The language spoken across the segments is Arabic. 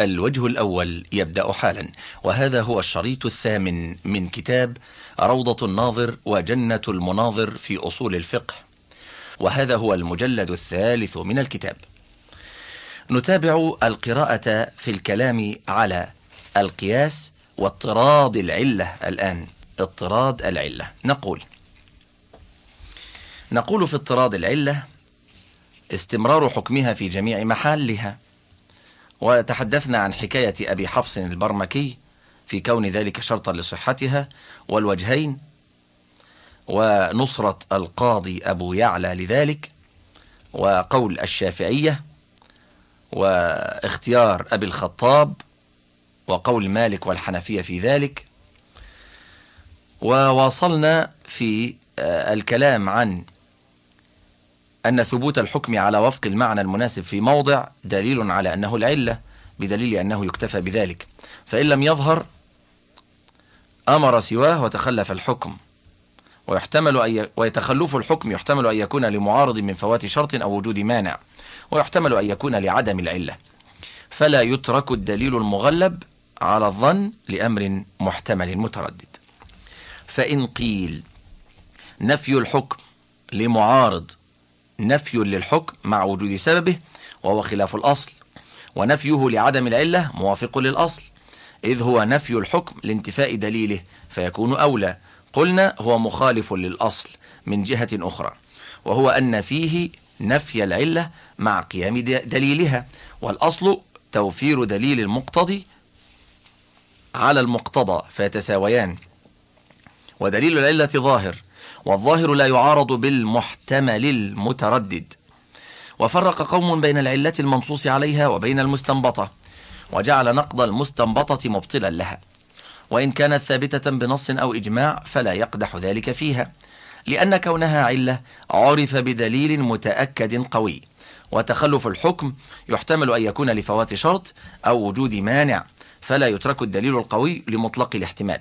الوجه الأول يبدأ حالا وهذا هو الشريط الثامن من كتاب روضة الناظر وجنة المناظر في أصول الفقه وهذا هو المجلد الثالث من الكتاب. نتابع القراءة في الكلام على القياس واضطراد العلة الآن اضطراد العلة. نقول نقول في اضطراد العلة استمرار حكمها في جميع محلها. وتحدثنا عن حكاية أبي حفص البرمكي في كون ذلك شرطا لصحتها والوجهين ونصرة القاضي أبو يعلى لذلك وقول الشافعية واختيار أبي الخطاب وقول مالك والحنفية في ذلك. وواصلنا في الكلام عن أن ثبوت الحكم على وفق المعنى المناسب في موضع دليل على أنه العلة بدليل أنه يكتفى بذلك. فإن لم يظهر أمر سواه وتخلف الحكم. ويحتمل أن ويتخلف الحكم يحتمل أن يكون لمعارض من فوات شرط أو وجود مانع. ويحتمل أن يكون لعدم العلة. فلا يترك الدليل المغلب على الظن لأمر محتمل متردد. فإن قيل نفي الحكم لمعارض نفي للحكم مع وجود سببه وهو خلاف الأصل ونفيه لعدم العلة موافق للأصل. إذ هو نفي الحكم لانتفاء دليله فيكون أولى. قلنا هو مخالف للأصل من جهة أخرى وهو أن فيه نفي العلة مع قيام دليلها. والأصل توفير دليل المقتضي على المقتضى فيتساويان. ودليل العلة ظاهر. والظاهر لا يعارض بالمحتمل المتردد. وفرق قوم بين العلة المنصوص عليها وبين المستنبطة وجعل نقض المستنبطة مبطلا لها. وإن كانت ثابتة بنص أو إجماع فلا يقدح ذلك فيها لأن كونها علة عرف بدليل متأكد قوي. وتخلف الحكم يحتمل أن يكون لفوات شرط أو وجود مانع فلا يترك الدليل القوي لمطلق الاحتمال.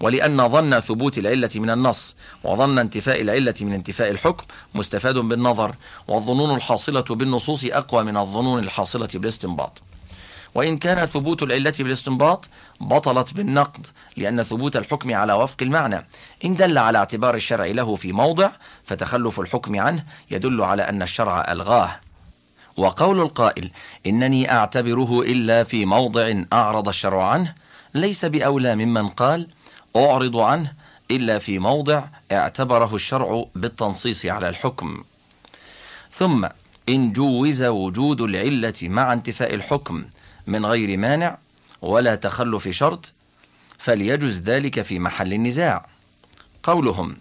ولأن ظن ثبوت العلة من النص وظن انتفاء العلة من انتفاء الحكم مستفاد بالنظر والظنون الحاصلة بالنصوص أقوى من الظنون الحاصلة بالاستنباط. وإن كان ثبوت العلة بالاستنباط بطلت بالنقد لأن ثبوت الحكم على وفق المعنى. إن دل على اعتبار الشرع له في موضع فتخلف الحكم عنه يدل على أن الشرع ألغاه. وقول القائل إنني أعتبره إلا في موضع أعرض الشرع عنه ليس بأولى ممن قال أعرض عنه إلا في موضع اعتبره الشرع بالتنصيص على الحكم. ثم إن جوز وجود العلة مع انتفاء الحكم من غير مانع ولا تخلف شرط فليجز ذلك في محل النزاع. قولهم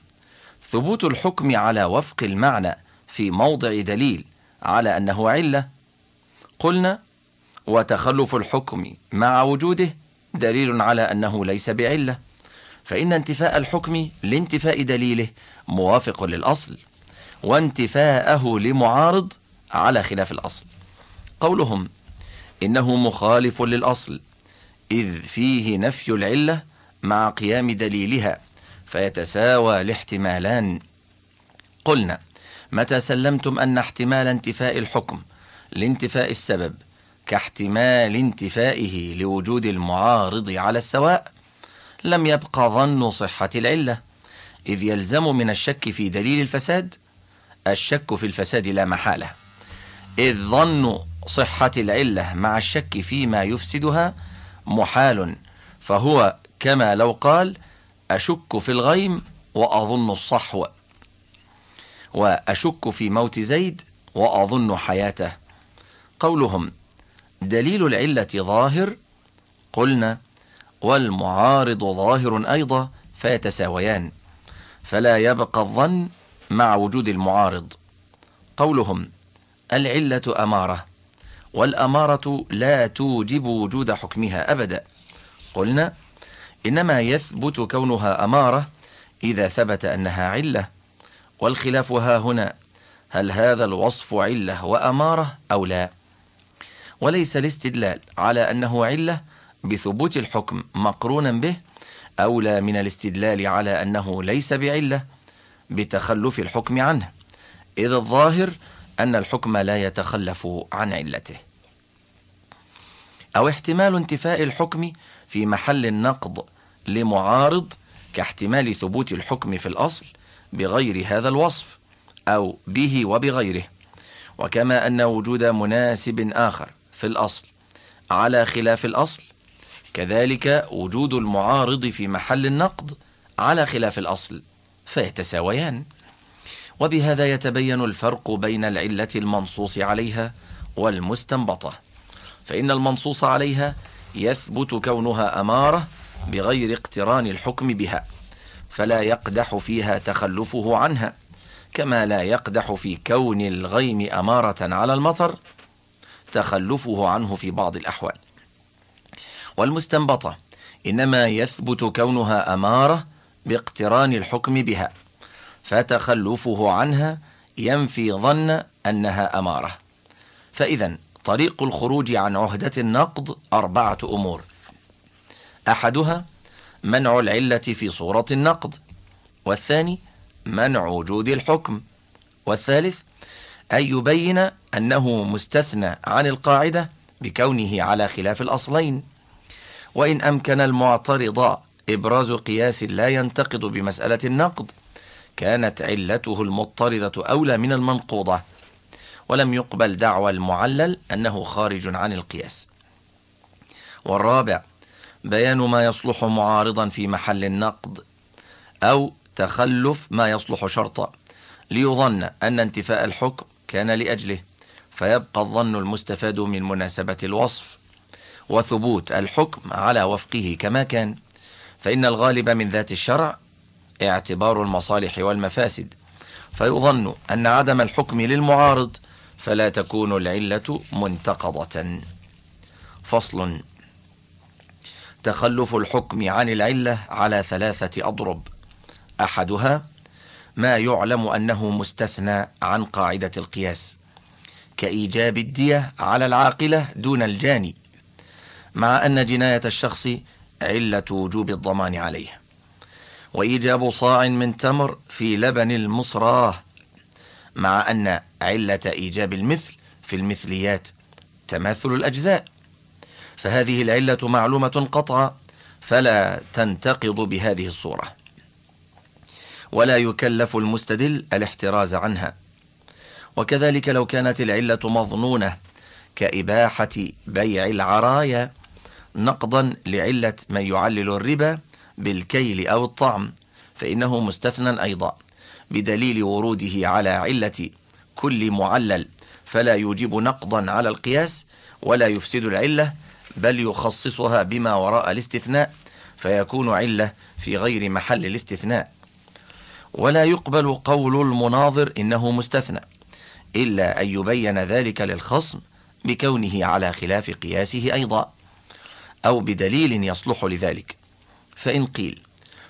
ثبوت الحكم على وفق المعنى في موضع دليل على أنه علة. قلنا وتخلف الحكم مع وجوده دليل على أنه ليس بعلة. فإن انتفاء الحكم لانتفاء دليله موافق للأصل وانتفاءه لمعارض على خلاف الأصل. قولهم إنه مخالف للأصل إذ فيه نفي العلة مع قيام دليلها فيتساوى الاحتمالان. قلنا متى سلمتم أن احتمال انتفاء الحكم لانتفاء السبب كاحتمال انتفائه لوجود المعارض على السواء؟ لم يبق ظن صحة العلة إذ يلزم من الشك في دليل الفساد الشك في الفساد لا محالة. إذ ظن صحة العلة مع الشك فيما يفسدها محال فهو كما لو قال أشك في الغيم وأظن الصحو. وأشك في موت زيد وأظن حياته. قولهم دليل العلة ظاهر؟ قلنا والمعارض ظاهر أيضا فيتساويان فلا يبقى الظن مع وجود المعارض. قولهم العلة أمارة والأمارة لا توجب وجود حكمها أبدا. قلنا إنما يثبت كونها أمارة إذا ثبت أنها علة. والخلاف ها هنا هل هذا الوصف علة وأمارة أو لا؟ وليس الاستدلال على أنه علة بثبوت الحكم مقرونا به أولى من الاستدلال على أنه ليس بعلة بتخلف الحكم عنه إذ الظاهر أن الحكم لا يتخلف عن علته. أو احتمال انتفاء الحكم في محل النقض لمعارض كاحتمال ثبوت الحكم في الأصل بغير هذا الوصف أو به وبغيره وكما أن وجود مناسب آخر في الأصل على خلاف الأصل كذلك وجود المعارض في محل النقض على خلاف الأصل فيتساويان. وبهذا يتبين الفرق بين العلة المنصوص عليها والمستنبطة. فإن المنصوص عليها يثبت كونها أمارة بغير اقتران الحكم بها فلا يقدح فيها تخلفه عنها كما لا يقدح في كون الغيم أمارة على المطر تخلفه عنه في بعض الأحوال. والمستنبطة. إنما يثبت كونها أمارة باقتران الحكم بها فتخلفه عنها ينفي ظن أنها أمارة. فإذا طريق الخروج عن عهدة النقض أربعة أمور. أحدها منع العلة في صورة النقض والثاني منع وجود الحكم والثالث أن يبين أنه مستثنى عن القاعدة بكونه على خلاف الأصلين. وإن أمكن المعترض إبراز قياس لا ينتقد بمسألة النقد كانت علته المضطردة أولى من المنقوضة ولم يقبل دعوى المعلل أنه خارج عن القياس. والرابع بيان ما يصلح معارضا في محل النقد أو تخلف ما يصلح شرطا ليظن أن انتفاء الحكم كان لأجله فيبقى الظن المستفاد من مناسبة الوصف. وثبوت الحكم على وفقه كما كان فإن الغالب من ذات الشرع اعتبار المصالح والمفاسد. فيظن أن عدم الحكم للمعارض فلا تكون العلة منتقضة. فصل تخلف الحكم عن العلة على ثلاثة أضرب. أحدها ما يعلم أنه مستثنى عن قاعدة القياس كإيجاب الدية على العاقلة دون الجاني. مع أن جناية الشخص علة وجوب الضمان عليه. وإيجاب صاع من تمر في لبن المصراه مع أن علة إيجاب المثل في المثليات تماثل الأجزاء. فهذه العلة معلومة قطعا فلا تنتقض بهذه الصورة. ولا يكلف المستدل الاحتراز عنها. وكذلك لو كانت العلة مظنونة كإباحة بيع العرايا نقضا لعلة من يعلل الربا بالكيل أو الطعم فإنه مستثنى أيضا بدليل وروده على علة كل معلل فلا يوجب نقضا على القياس ولا يفسد العلة بل يخصصها بما وراء الاستثناء فيكون علة في غير محل الاستثناء. ولا يقبل قول المناظر إنه مستثنى إلا أن يبين ذلك للخصم بكونه على خلاف قياسه أيضا. أو بدليل يصلح لذلك. فإن قيل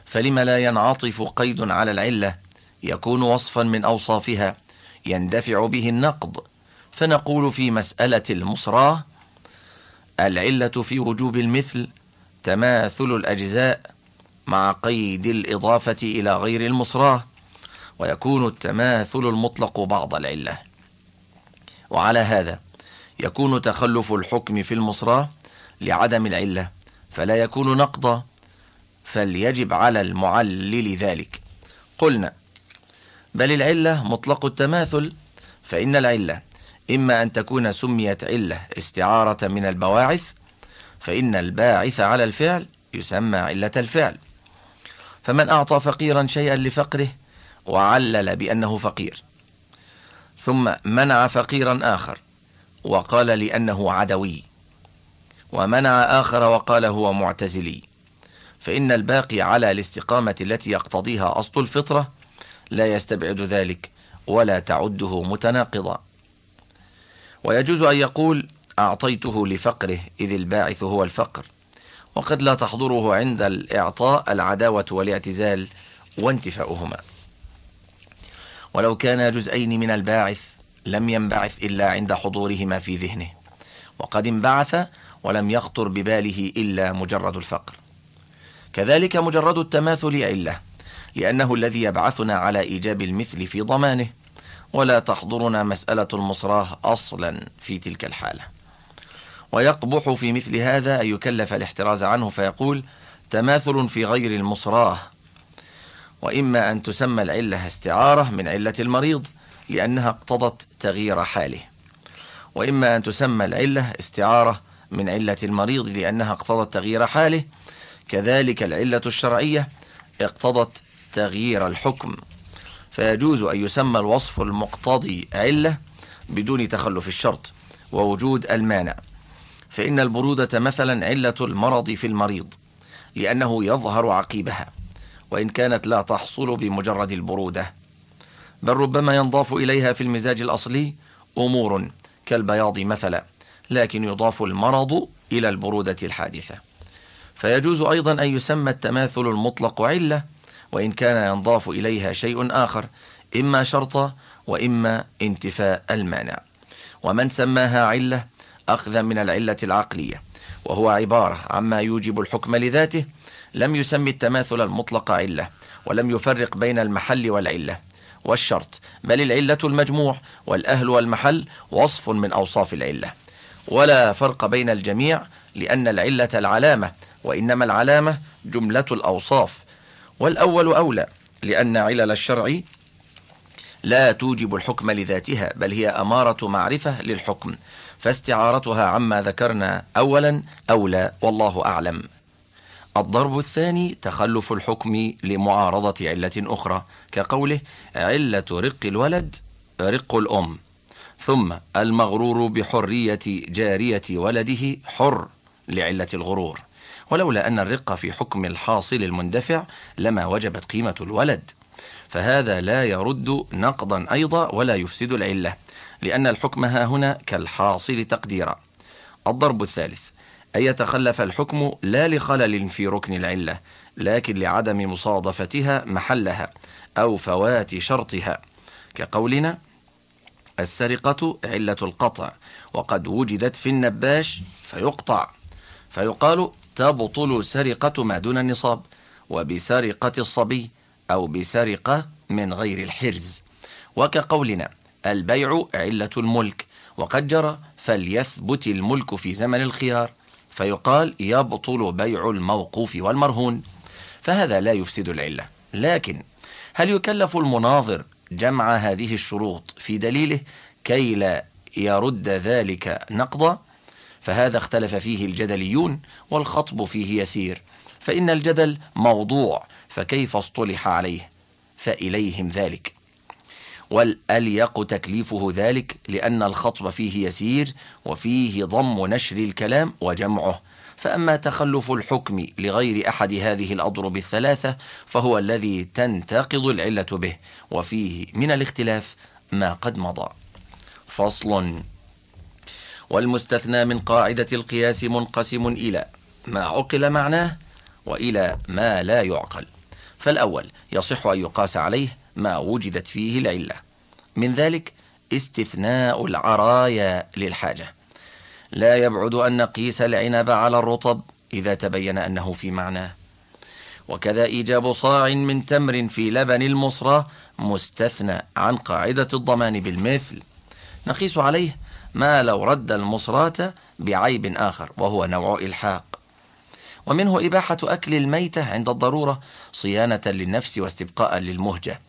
فلم لا ينعطف قيد على العلة؟ يكون وصفا من أوصافها يندفع به النقض. فنقول في مسألة المصراه العلة في وجوب المثل تماثل الأجزاء مع قيد الإضافة إلى غير المصراه ويكون التماثل المطلق بعض العلة. وعلى هذا يكون تخلف الحكم في المصراه لعدم العلة فلا يكون نقضا فليجب على المعلل ذلك. قلنا بل العلة مطلق التماثل فإن العلة إما أن تكون سميت علة استعارة من البواعث فإن الباعث على الفعل يسمى علة الفعل. فمن أعطى فقيرا شيئا لفقره وعلل بأنه فقير. ثم منع فقيرا آخر وقال لأنه عدوي. ومنع آخر وقال هو معتزلي. فإن الباقي على الاستقامة التي يقتضيها أصل الفطرة لا يستبعد ذلك ولا تعده متناقضا. ويجوز أن يقول أعطيته لفقره إذ الباعث هو الفقر. وقد لا تحضره عند الإعطاء العداوة والاعتزال وانتفاؤهما. ولو كان جزئين من الباعث لم ينبعث إلا عند حضورهما في ذهنه. وقد انبعث ولم يخطر بباله إلا مجرد الفقر. كذلك مجرد التماثل علة لأنه الذي يبعثنا على إيجاب المثل في ضمانه ولا تحضرنا مسألة المصراه أصلا في تلك الحالة. ويقبح في مثل هذا أن يكلف الاحتراز عنه فيقول تماثل في غير المصراه وإما أن تسمى العلة استعارة من علة المريض لأنها اقتضت تغيير حاله. وإما أن تسمى العلة استعارة من علة المريض لأنها اقتضت تغيير حاله. كذلك العلة الشرعية اقتضت تغيير الحكم. فيجوز أن يسمى الوصف المقتضي علة بدون تخلف الشرط ووجود المانع. فإن البرودة مثلا علة المرض في المريض لأنه يظهر عقيبها وإن كانت لا تحصل بمجرد البرودة. بل ربما ينضاف إليها في المزاج الأصلي أمور كالبياض مثلا. لكن يضاف المرض إلى البرودة الحادثة. فيجوز أيضا أن يسمى التماثل المطلق علة وإن كان ينضاف إليها شيء آخر إما شرطا وإما انتفاء المانع. ومن سماها علة أخذا من العلة العقلية وهو عبارة عما يوجب الحكم لذاته. لم يسمي التماثل المطلق علة ولم يفرق بين المحل والعلة. والشرط بل العلة المجموع والأهل والمحل وصف من أوصاف العلة. ولا فرق بين الجميع لأن العلة العلامة وإنما العلامة جملة الأوصاف. والأول أولى لأن علل الشرع لا توجب الحكم لذاتها بل هي أمارة معرفة للحكم. فاستعارتها عما ذكرنا أولا أولى والله أعلم. الضرب الثاني تخلف الحكم لمعارضة علة أخرى كقوله علة رق الولد رق الأم. ثم المغرور بحرية جارية ولده حر لعلة الغرور. ولولا أن الرق في حكم الحاصل المندفع لما وجبت قيمة الولد. فهذا لا يرد نقضا أيضا ولا يفسد العلة لأن الحكم ها هنا كالحاصل تقديرا. الضرب الثالث أن يتخلف الحكم لا لخلل في ركن العلة لكن لعدم مصادفتها محلها أو فوات شرطها. كقولنا السرقة علة القطع وقد وجدت في النباش فيقطع. فيقال تبطل سرقة ما دون النصاب وبسرقة الصبي أو بسرقة من غير الحرز. وكقولنا البيع علة الملك وقد جرى فليثبت الملك في زمن الخيار. فيقال يبطل بيع الموقوف والمرهون. فهذا لا يفسد العلة. لكن هل يكلف المناظر جمع هذه الشروط في دليله كي لا يرد ذلك نقضا فهذا اختلف فيه الجدليون والخطب فيه يسير. فإن الجدل موضوع فكيف اصطلح عليه؟ فإليهم ذلك. والأليق تكليفه ذلك لأن الخطب فيه يسير وفيه ضم نشر الكلام وجمعه. فأما تخلف الحكم لغير أحد هذه الأضرب الثلاثة فهو الذي تنتقض العلة به وفيه من الاختلاف ما قد مضى. فصل. والمستثنى من قاعدة القياس منقسم إلى ما عقل معناه وإلى ما لا يعقل. فالأول يصح أن يقاس عليه ما وجدت فيه العلة. من ذلك استثناء العرايا للحاجة. لا يبعد أن نقيس العنب على الرطب إذا تبين أنه في معناه وكذا إيجاب صاع من تمر في لبن المصرى مستثنى عن قاعدة الضمان بالمثل. نقيس عليه ما لو رد المصراة بعيب آخر وهو نوع إلحاق. ومنه إباحة أكل الميتة عند الضرورة صيانة للنفس واستبقاء للمهجة.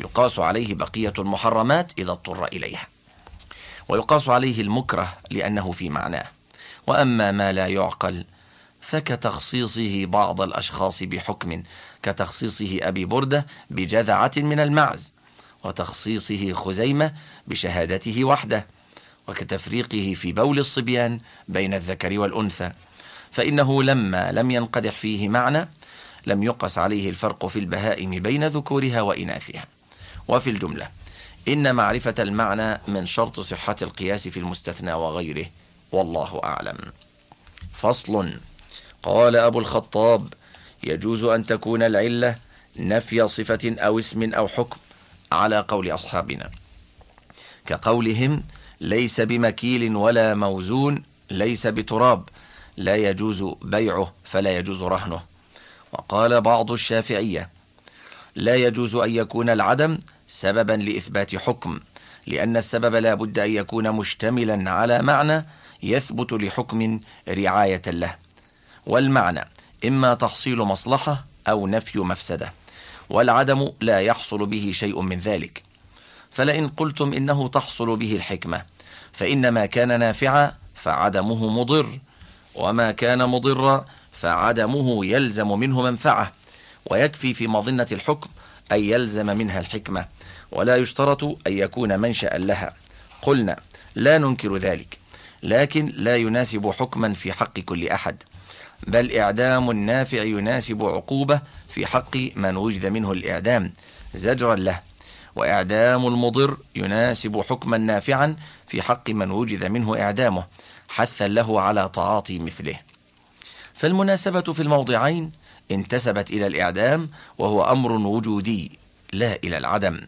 يقاس عليه بقية المحرمات إذا اضطر إليها. ويقاس عليه المكره لأنه في معناه. وأما ما لا يعقل فكتخصيصه بعض الأشخاص بحكم كتخصيصه أبي بردة بجذعة من المعز وتخصيصه خزيمة بشهادته وحده وكتفريقه في بول الصبيان بين الذكر والأنثى. فإنه لما لم ينقدح فيه معنى لم يقس عليه الفرق في البهائم بين ذكورها وإناثها. وفي الجملة إن معرفة المعنى من شرط صحة القياس في المستثنى وغيره والله أعلم. فصل. قال أبو الخطاب يجوز أن تكون العلة نفي صفة أو اسم أو حكم على قول أصحابنا. كقولهم ليس بمكيل ولا موزون ليس بتراب لا يجوز بيعه فلا يجوز رهنه. وقال بعض الشافعية لا يجوز أن يكون العدم سببا لإثبات حكم لأن السبب لا بد أن يكون مشتملا على معنى يثبت لحكم رعاية له. والمعنى إما تحصيل مصلحة أو نفي مفسدة والعدم لا يحصل به شيء من ذلك. فلئن قلتم إنه تحصل به الحكمة فإن ما كان نافعا فعدمه مضر وما كان مضرا فعدمه يلزم منه منفعة ويكفي في مظنة الحكم أن يلزم منها الحكمة. ولا يشترط أن يكون منشأ لها. قلنا لا ننكر ذلك لكن لا يناسب حكما في حق كل أحد بل إعدام النافع يناسب عقوبة في حق من وجد منه الإعدام زجرا له وإعدام المضر يناسب حكما نافعا في حق من وجد منه إعدامه حثا له على تعاطي مثله. فالمناسبة في الموضعين انتسبت إلى الإعدام وهو أمر وجودي لا إلى العدم.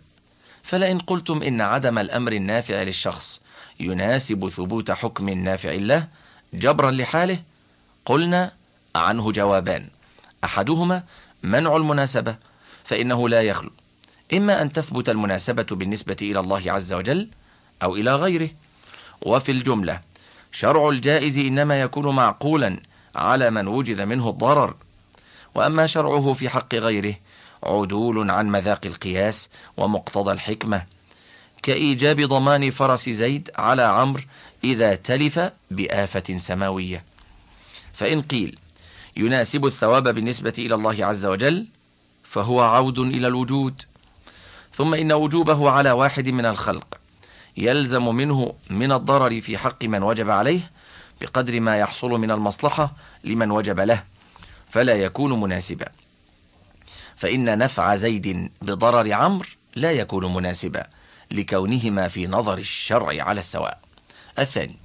فلئن قلتم إن عدم الأمر النافع للشخص يناسب ثبوت حكم نافع له جبرا لحاله قلنا عنه جوابان. أحدهما منع المناسبة فإنه لا يخلو. إما أن تثبت المناسبة بالنسبة إلى الله عز وجل أو إلى غيره. وفي الجملة شرع الجائز إنما يكون معقولا على من وجد منه الضرر. وأما شرعه في حق غيره عدول عن مذاق القياس ومقتضى الحكمة. كإيجاب ضمان فرس زيد على عمرو إذا تلف بآفة سماوية. فإن قيل يناسب الثواب بالنسبة إلى الله عز وجل فهو عود إلى الوجود. ثم إن وجوبه على واحد من الخلق يلزم منه من الضرر في حق من وجب عليه بقدر ما يحصل من المصلحة لمن وجب له فلا يكون مناسبا. فإن نفع زيد بضرر عمرو لا يكون مناسبا لكونهما في نظر الشرع على السواء. الثاني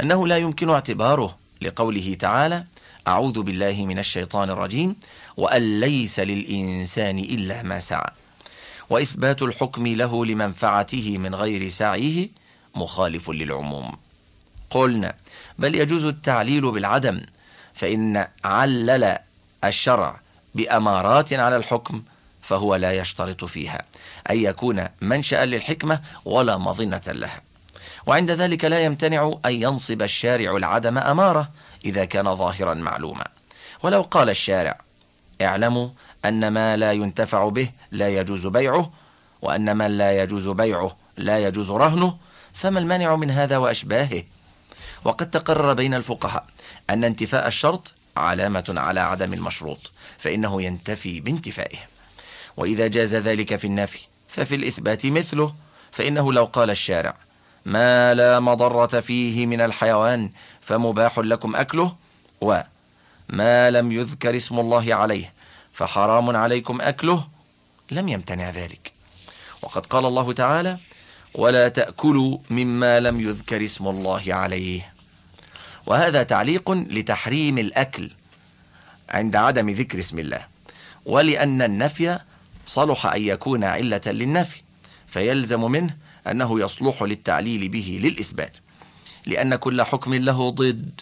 أنه لا يمكن اعتباره لقوله تعالى أعوذ بالله من الشيطان الرجيم وأن ليس للإنسان إلا ما سعى. وإثبات الحكم له لمنفعته من غير سعيه مخالف للعموم. قلنا بل يجوز التعليل بالعدم فإن علل الشرع بأمارات على الحكم فهو لا يشترط فيها. أن يكون منشأ للحكمة ولا مظنة لها. وعند ذلك لا يمتنع أن ينصب الشارع العدم أمارة إذا كان ظاهرا معلوما. ولو قال الشارع اعلموا أن ما لا ينتفع به لا يجوز بيعه وأن من لا يجوز بيعه لا يجوز رهنه فما المانع من هذا وأشباهه؟ وقد تقرر بين الفقهاء أن انتفاء الشرط علامة على عدم المشروط فإنه ينتفي بانتفائه. وإذا جاز ذلك في النفي ففي الإثبات مثله فإنه لو قال الشارع ما لا مضرة فيه من الحيوان فمباح لكم أكله وما لم يذكر اسم الله عليه فحرام عليكم أكله لم يمتنع ذلك. وقد قال الله تعالى ولا تأكلوا مما لم يذكر اسم الله عليه وهذا تعليق لتحريم الأكل عند عدم ذكر اسم الله. ولأن النفي صلح أن يكون علة للنفي فيلزم منه أنه يصلح للتعليل به للإثبات. لأن كل حكم له ضد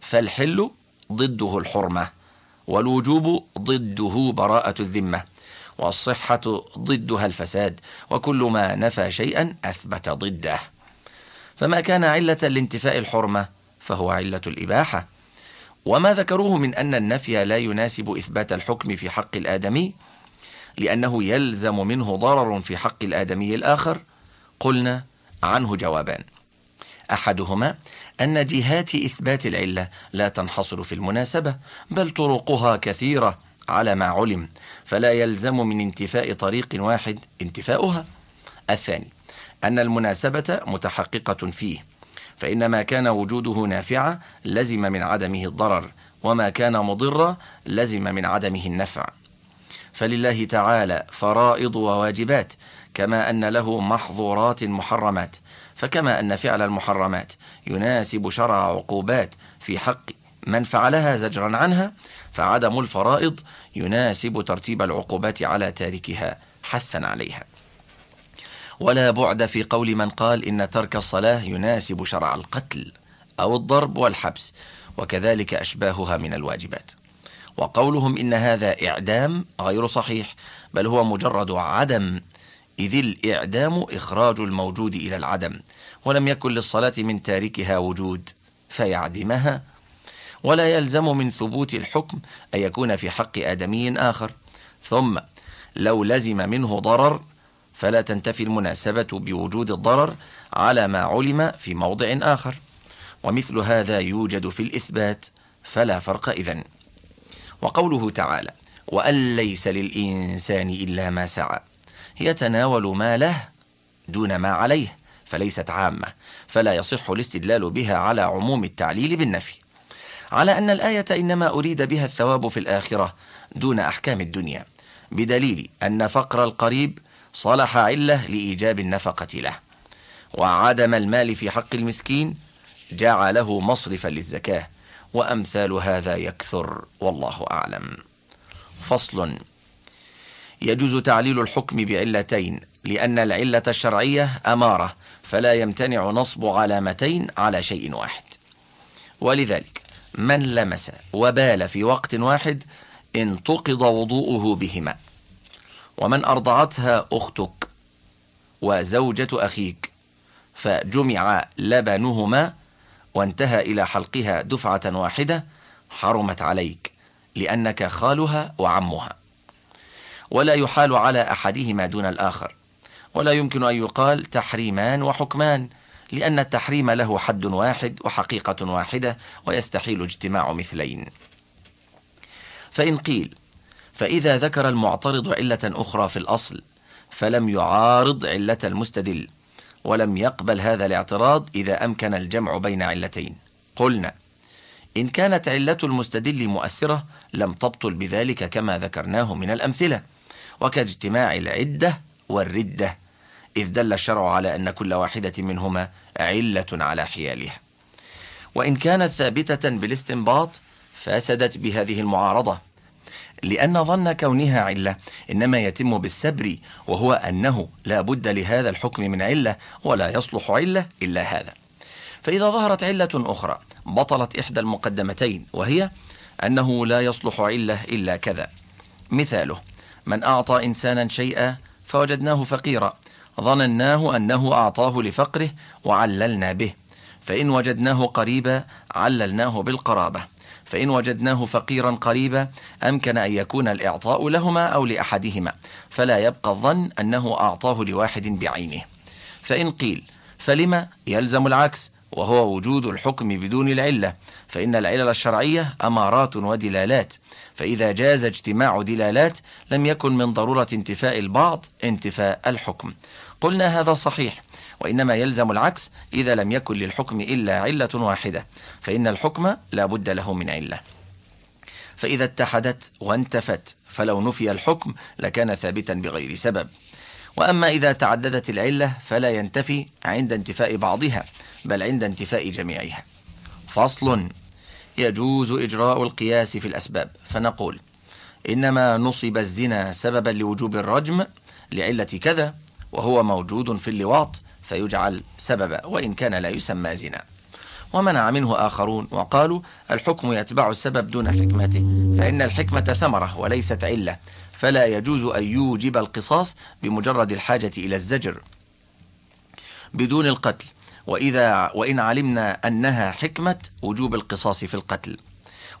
فالحل ضده الحرمة والوجوب ضده براءة الذمة والصحة ضدها الفساد وكل ما نفى شيئا أثبت ضده. فما كان علة لانتفاء الحرمة فهو علة الإباحة. وما ذكروه من أن النفي لا يناسب إثبات الحكم في حق الآدمي لأنه يلزم منه ضرر في حق الآدمي الآخر. قلنا عنه جوابان. أحدهما أن جهات إثبات العلة لا تنحصر في المناسبة بل طرقها كثيرة على ما علم فلا يلزم من انتفاء طريق واحد انتفاؤها. الثاني أن المناسبة متحققة فيه فإن ما كان وجوده نافعا لزم من عدمه الضرر وما كان مضرا لزم من عدمه النفع. فلله تعالى فرائض وواجبات كما أن له محظورات محرمات. فكما أن فعل المحرمات يناسب شرع عقوبات في حق من فعلها زجرا عنها فعدم الفرائض يناسب ترتيب العقوبات على تاركها حثا عليها. ولا بعد في قول من قال إن ترك الصلاة يناسب شرع القتل أو الضرب والحبس وكذلك أشباهها من الواجبات. وقولهم إن هذا إعدام غير صحيح بل هو مجرد عدم إذ الإعدام إخراج الموجود إلى العدم ولم يكن للصلاة من تاركها وجود فيعدمها ولا يلزم من ثبوت الحكم أن يكون في حق آدمي آخر. ثم لو لزم منه ضرر فلا تنتفي المناسبة بوجود الضرر على ما علم في موضع آخر. ومثل هذا يوجد في الإثبات فلا فرق إذن وقوله تعالى وأن ليس للإنسان إلا ما سعى يتناول ما له دون ما عليه فليست عامة فلا يصح الاستدلال بها على عموم التعليل بالنفي. على أن الآية إنما أريد بها الثواب في الآخرة دون أحكام الدنيا بدليل أن فقر القريب صلح علة لإيجاب النفقة له. وعدم المال في حق المسكين جعله مصرفا للزكاة وأمثال هذا يكثر والله أعلم. فصل يجوز تعليل الحكم بعلتين لأن العلة الشرعية أمارة فلا يمتنع نصب علامتين على شيء واحد. ولذلك من لمس وبال في وقت واحد انتقض وضوءه بهما. ومن أرضعتها أختك وزوجة أخيك فجمع لبنهما وانتهى إلى حلقها دفعة واحدة حرمت عليك لأنك خالها وعمها. ولا يحال على أحدهما دون الآخر ولا يمكن أن يقال تحريمان وحكمان لأن التحريم له حد واحد وحقيقة واحدة ويستحيل اجتماع مثلين. فإن قيل فإذا ذكر المعترض علة أخرى في الأصل فلم يعارض علة المستدل ولم يقبل هذا الاعتراض إذا أمكن الجمع بين علتين. قلنا إن كانت علة المستدل مؤثرة لم تبطل بذلك كما ذكرناه من الأمثلة وكاجتماع العدة والردة إذ دل الشرع على أن كل واحدة منهما علة على حيالها. وإن كانت ثابتة بالاستنباط فسدت بهذه المعارضة. لأن ظن كونها علة إنما يتم بالسبر وهو أنه لا بد لهذا الحكم من علة ولا يصلح علة إلا هذا. فإذا ظهرت علة أخرى بطلت إحدى المقدمتين وهي أنه لا يصلح علة إلا كذا. مثاله من أعطى إنسانا شيئا فوجدناه فقيرا ظنناه أنه أعطاه لفقره وعللنا به فإن وجدناه قريبا عللناه بالقرابة. فإن وجدناه فقيرا قريبا أمكن أن يكون الإعطاء لهما أو لأحدهما فلا يبقى الظن أنه أعطاه لواحد بعينه. فإن قيل فلما يلزم العكس وهو وجود الحكم بدون العلة فإن العلل الشرعية أمارات ودلالات. فإذا جاز اجتماع دلالات لم يكن من ضرورة انتفاء البعض انتفاء الحكم. قلنا هذا صحيح وإنما يلزم العكس إذا لم يكن للحكم إلا علة واحدة فإن الحكم لا بد له من علة. فإذا اتحدت وانتفت فلو نفي الحكم لكان ثابتا بغير سبب. وأما إذا تعددت العلة فلا ينتفي عند انتفاء بعضها بل عند انتفاء جميعها. فصل يجوز إجراء القياس في الأسباب. فنقول إنما نصب الزنا سببا لوجوب الرجم لعلة كذا وهو موجود في اللواط فيجعل سببا وإن كان لا يسمى زنا. ومنع منه آخرون وقالوا الحكم يتبع السبب دون حكمته فإن الحكمة ثمرة وليست علة فلا يجوز أن يوجب القصاص بمجرد الحاجة إلى الزجر. بدون القتل وإذا وإن علمنا أنها حكمة وجوب القصاص في القتل.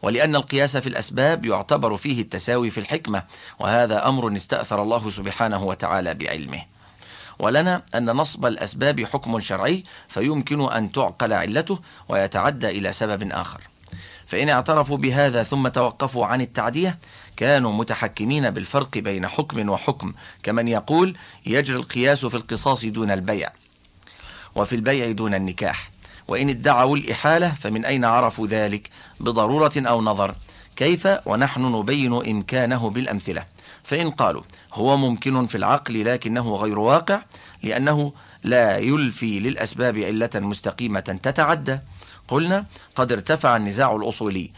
ولأن القياس في الأسباب يعتبر فيه التساوي في الحكمة وهذا أمر استأثر الله سبحانه وتعالى بعلمه. ولنا أن نصب الأسباب حكم شرعي فيمكن أن تعقل علته ويتعدى إلى سبب آخر. فإن اعترفوا بهذا ثم توقفوا عن التعدية كانوا متحكمين بالفرق بين حكم وحكم كمن يقول يجري القياس في القصاص دون البيع وفي البيع دون النكاح. وإن ادعوا الإحالة فمن أين عرفوا ذلك؟ بضرورة أو نظر. كيف ونحن نبين إمكانه بالأمثلة؟ فإن قالوا هو ممكن في العقل لكنه غير واقع لأنه لا يلفي للأسباب علة مستقيمة تتعدى. قلنا قد ارتفع النزاع الأصولي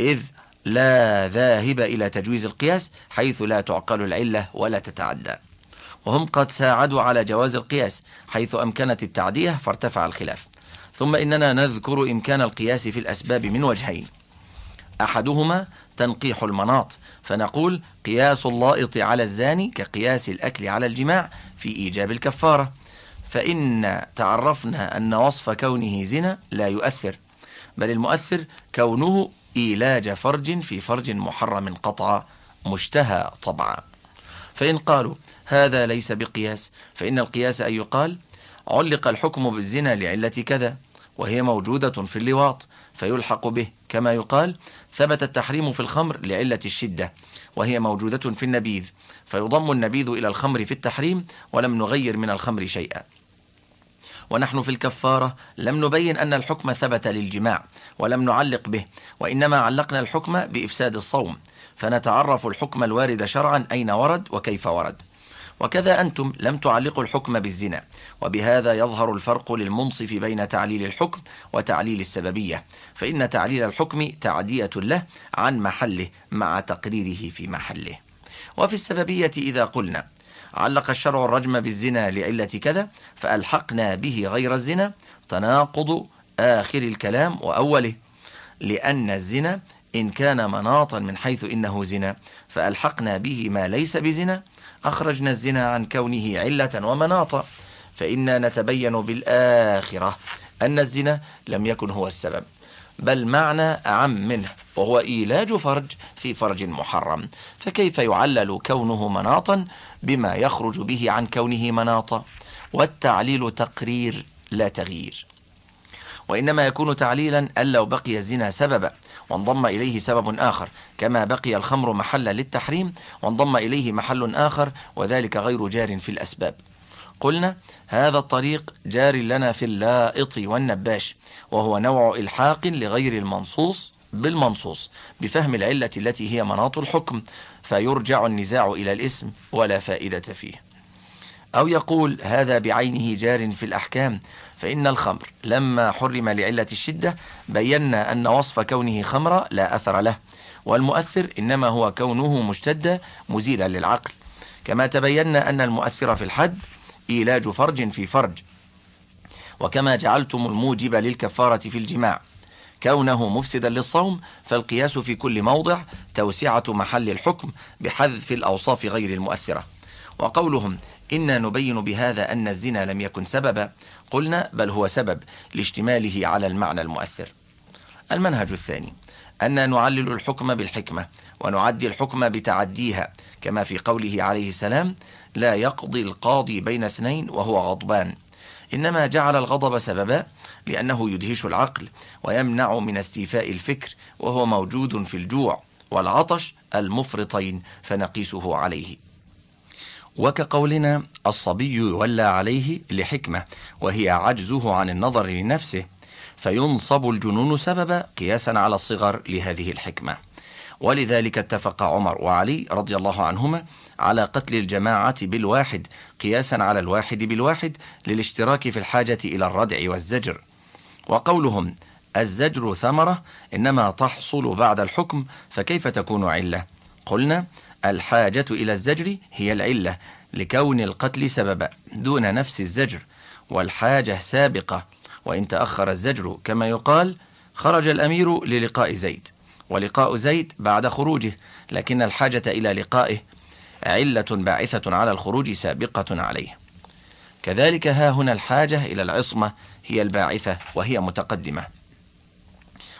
إذ لا ذاهب إلى تجويز القياس حيث لا تعقل العلة ولا تتعدى. وهم قد ساعدوا على جواز القياس حيث أمكنت التعدية فارتفع الخلاف. ثم إننا نذكر إمكان القياس في الأسباب من وجهين. أحدهما تنقيح المناط فنقول قياس اللائط على الزاني كقياس الأكل على الجماع في إيجاب الكفارة. فإن تعرفنا أن وصف كونه زنا لا يؤثر بل المؤثر كونه إيلاج فرج في فرج محرم قطعا مشتهى طبعا. فإن قالوا هذا ليس بقياس فإن القياس أن يقال علق الحكم بالزنا لعلة كذا وهي موجودة في اللواط فيلحق به كما يقال ثبت التحريم في الخمر لعلة الشدة وهي موجودة في النبيذ فيضم النبيذ إلى الخمر في التحريم ولم نغير من الخمر شيئا. ونحن في الكفارة لم نبين أن الحكم ثبت للجماع ولم نعلق به وإنما علقنا الحكم بإفساد الصوم فنتعرف الحكم الوارد شرعا أين ورد وكيف ورد. وكذا أنتم لم تعلقوا الحكم بالزنا وبهذا يظهر الفرق للمنصف بين تعليل الحكم وتعليل السببية فإن تعليل الحكم تعدية له عن محله مع تقريره في محله. وفي السببية إذا قلنا علق الشرع الرجم بالزنا لعلة كذا فألحقنا به غير الزنا تناقض آخر الكلام وأوله لأن الزنا إن كان مناطا من حيث إنه زنا فألحقنا به ما ليس بزنا أخرجنا الزنا عن كونه علة ومناطا فإنا نتبين بالآخرة أن الزنا لم يكن هو السبب بل معنى أعم منه وهو إيلاج فرج في فرج محرم. فكيف يعلل كونه مناطا بما يخرج به عن كونه مناطا؟ والتعليل تقرير لا تغيير. وإنما يكون تعليلا أن لو بقي الزنا سببا وانضم إليه سبب آخر. كما بقي الخمر محلا للتحريم وانضم إليه محل آخر وذلك غير جار في الأسباب. قلنا هذا الطريق جار لنا في اللائط والنباش وهو نوع إلحاق لغير المنصوص بالمنصوص بفهم العلة التي هي مناط الحكم فيرجع النزاع إلى الاسم ولا فائدة فيه. أو يقول هذا بعينه جار في الأحكام فإن الخمر لما حرم لعلة الشدة بينا أن وصف كونه خمرا لا أثر له والمؤثر إنما هو كونه مشتدا مزيلا للعقل. كما تبينا أن المؤثر في الحد إيلاج فرج في فرج. وكما جعلتم الموجب للكفارة في الجماع. كونه مفسدا للصوم فالقياس في كل موضع توسعة محل الحكم بحذف الأوصاف غير المؤثرة. وقولهم إنا نبين بهذا أن الزنا لم يكن سببا. قلنا بل هو سبب لاشتماله على المعنى المؤثر. المنهج الثاني أن نعلل الحكم بالحكمة ونعدي الحكم بتعديها كما في قوله عليه السلام لا يقضي القاضي بين اثنين وهو غضبان إنما جعل الغضب سببا لأنه يدهش العقل ويمنع من استيفاء الفكر وهو موجود في الجوع والعطش المفرطين فنقيسه عليه. وكقولنا الصبي يولى عليه لحكمة وهي عجزه عن النظر لنفسه فينصب الجنون سببا قياسا على الصغر لهذه الحكمة. ولذلك اتفق عمر وعلي رضي الله عنهما على قتل الجماعة بالواحد قياسا على الواحد بالواحد للاشتراك في الحاجة إلى الردع والزجر. وقولهم الزجر ثمرة إنما تحصل بعد الحكم فكيف تكون علة؟ قلنا الحاجة إلى الزجر هي العلة لكون القتل سببا دون نفس الزجر والحاجة سابقة وإن تأخر الزجر كما يقال خرج الأمير للقاء زيد ولقاء زيد بعد خروجه لكن الحاجة إلى لقائه علة باعثة على الخروج سابقة عليه. كذلك ها هنا الحاجة إلى العصمة هي الباعثة وهي متقدمة.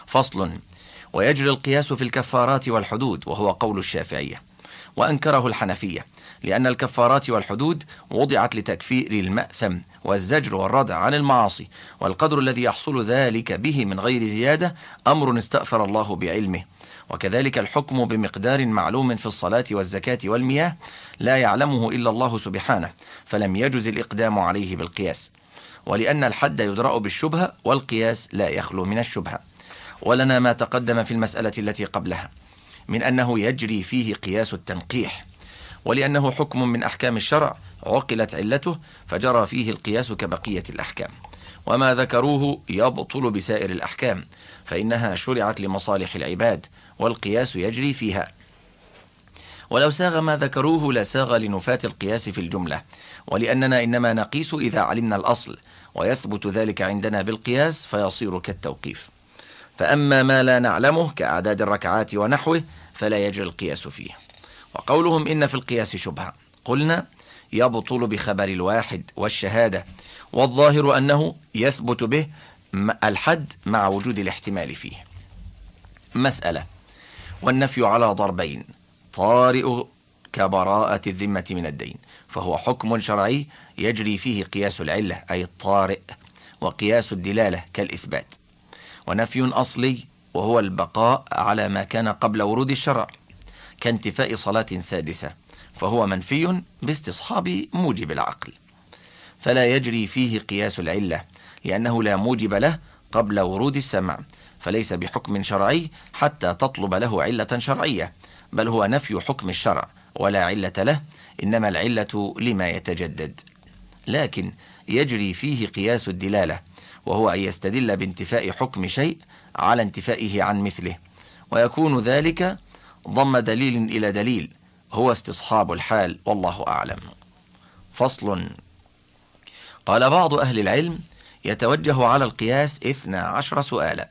فصل ويجري القياس في الكفارات والحدود وهو قول الشافعية. وأنكره الحنفية لأن الكفارات والحدود وضعت لتكفير المأثم والزجر والردع عن المعاصي والقدر الذي يحصل ذلك به من غير زيادة أمر استأثر الله بعلمه. وكذلك الحكم بمقدار معلوم في الصلاة والزكاة والمياه لا يعلمه إلا الله سبحانه فلم يجز الإقدام عليه بالقياس. ولأن الحد يدرأ بالشبهة والقياس لا يخلو من الشبهة. ولنا ما تقدم في المسألة التي قبلها. من أنه يجري فيه قياس التنقيح ولأنه حكم من أحكام الشرع عقلت علته فجرى فيه القياس كبقية الأحكام. وما ذكروه يبطل بسائر الأحكام فإنها شرعت لمصالح العباد والقياس يجري فيها. ولو ساغ ما ذكروه لساغ لنفاة القياس في الجملة ولأننا إنما نقيس إذا علمنا الأصل ويثبت ذلك عندنا بالقياس فيصير كالتوقيف. فأما ما لا نعلمه كأعداد الركعات ونحوه فلا يجري القياس فيه. وقولهم إن في القياس شبهة. قلنا يبطل بخبر الواحد والشهادة والظاهر أنه يثبت به الحد مع وجود الاحتمال فيه. مسألة والنفي على ضربين طارئ كبراءة الذمة من الدين فهو حكم شرعي يجري فيه قياس العلة أي الطارئ وقياس الدلالة كالإثبات. ونفي أصلي وهو البقاء على ما كان قبل ورود الشرع كانتفاء صلاة سادسة فهو منفي باستصحاب موجب العقل. فلا يجري فيه قياس العلة لأنه لا موجب له قبل ورود السمع فليس بحكم شرعي حتى تطلب له علة شرعية بل هو نفي حكم الشرع ولا علة له إنما العلة لما يتجدد. لكن يجري فيه قياس الدلالة وهو أن يستدل بانتفاء حكم شيء على انتفائه عن مثله. ويكون ذلك ضم دليل إلى دليل هو استصحاب الحال والله أعلم. فصل. قال بعض أهل العلم يتوجه على القياس إثنى عشر سؤالا.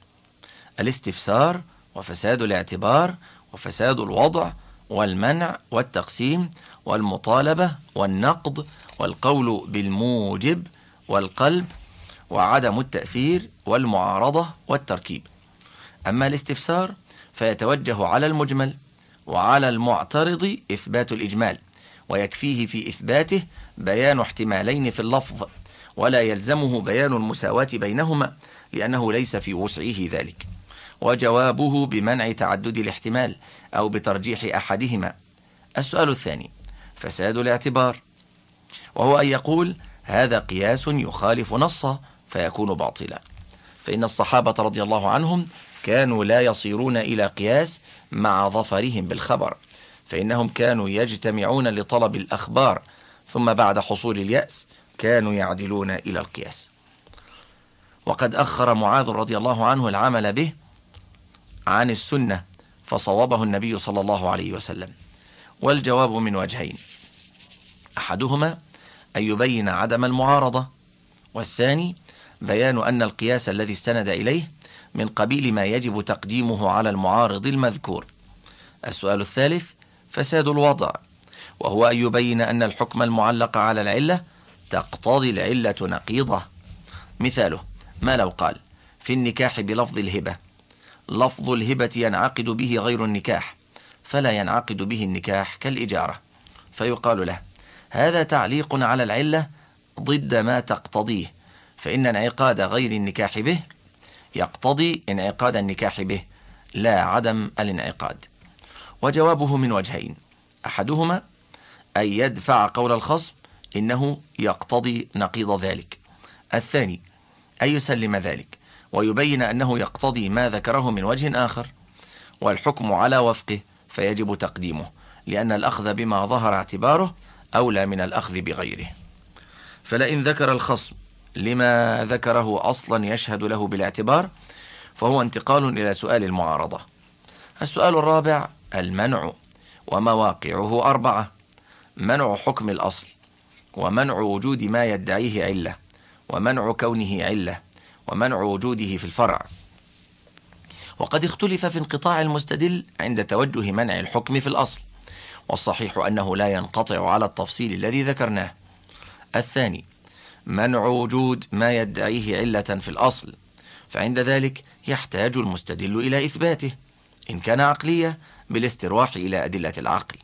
الاستفسار وفساد الاعتبار وفساد الوضع والمنع والتقسيم والمطالبة والنقد والقول بالموجب والقلب وعدم التأثير والمعارضة والتركيب. أما الاستفسار فيتوجه على المجمل وعلى المعترض إثبات الإجمال ويكفيه في إثباته بيان احتمالين في اللفظ ولا يلزمه بيان المساواة بينهما لأنه ليس في وسعه ذلك. وجوابه بمنع تعدد الاحتمال أو بترجيح أحدهما. السؤال الثاني فساد الاعتبار. وهو أن يقول هذا قياس يخالف نصا فيكون باطلا. فإن الصحابة رضي الله عنهم كانوا لا يصيرون إلى قياس مع ظفرهم بالخبر فإنهم كانوا يجتمعون لطلب الأخبار ثم بعد حصول اليأس كانوا يعدلون إلى القياس. وقد أخر معاذ رضي الله عنه العمل به عن السنة فصوبه النبي صلى الله عليه وسلم. والجواب من وجهين. أحدهما أن يبين عدم المعارضة والثاني بيان أن القياس الذي استند إليه من قبيل ما يجب تقديمه على المعارض المذكور. السؤال الثالث فساد الوضع وهو أن يبين أن الحكم المعلق على العلة تقتضي العلة نقيضة. مثاله ما لو قال في النكاح بلفظ الهبة. لفظ الهبة ينعقد به غير النكاح فلا ينعقد به النكاح كالإجارة. فيقال له هذا تعليق على العلة ضد ما تقتضيه. فإن انعقاد غير النكاح به يقتضي انعقاد النكاح به لا عدم الانعقاد. وجوابه من وجهين. أحدهما أن يدفع قول الخصم إنه يقتضي نقيض ذلك. الثاني أن يسلم ذلك ويبين أنه يقتضي ما ذكره من وجه آخر. والحكم على وفقه فيجب تقديمه لأن الأخذ بما ظهر اعتباره أولى من الأخذ بغيره. فلئن ذكر الخصم لما ذكره أصلا يشهد له بالاعتبار فهو انتقال إلى سؤال المعارضة. السؤال الرابع المنع ومواقعه أربعة. منع حكم الأصل ومنع وجود ما يدعيه علة ومنع كونه علة ومنع وجوده في الفرع. وقد اختلف في انقطاع المستدل عند توجه منع الحكم في الأصل والصحيح أنه لا ينقطع على التفصيل الذي ذكرناه. الثاني منع وجود ما يدعيه علة في الأصل فعند ذلك يحتاج المستدل إلى إثباته إن كان عقلية بالاسترواح إلى أدلة العقل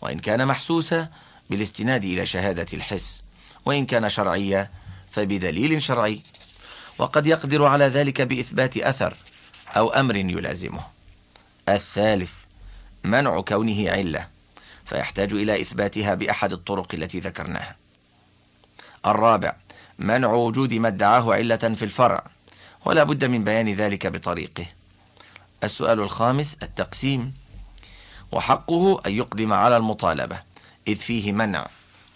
وإن كان محسوسا بالاستناد إلى شهادة الحس وإن كان شرعيا فبدليل شرعي. وقد يقدر على ذلك بإثبات أثر أو أمر يلازمه. الثالث منع كونه علة فيحتاج إلى إثباتها بأحد الطرق التي ذكرناها. الرابع منع وجود ما ادعاه علة في الفرع ولا بد من بيان ذلك بطريقه. السؤال الخامس التقسيم. وحقه أن يقدم على المطالبة إذ فيه منع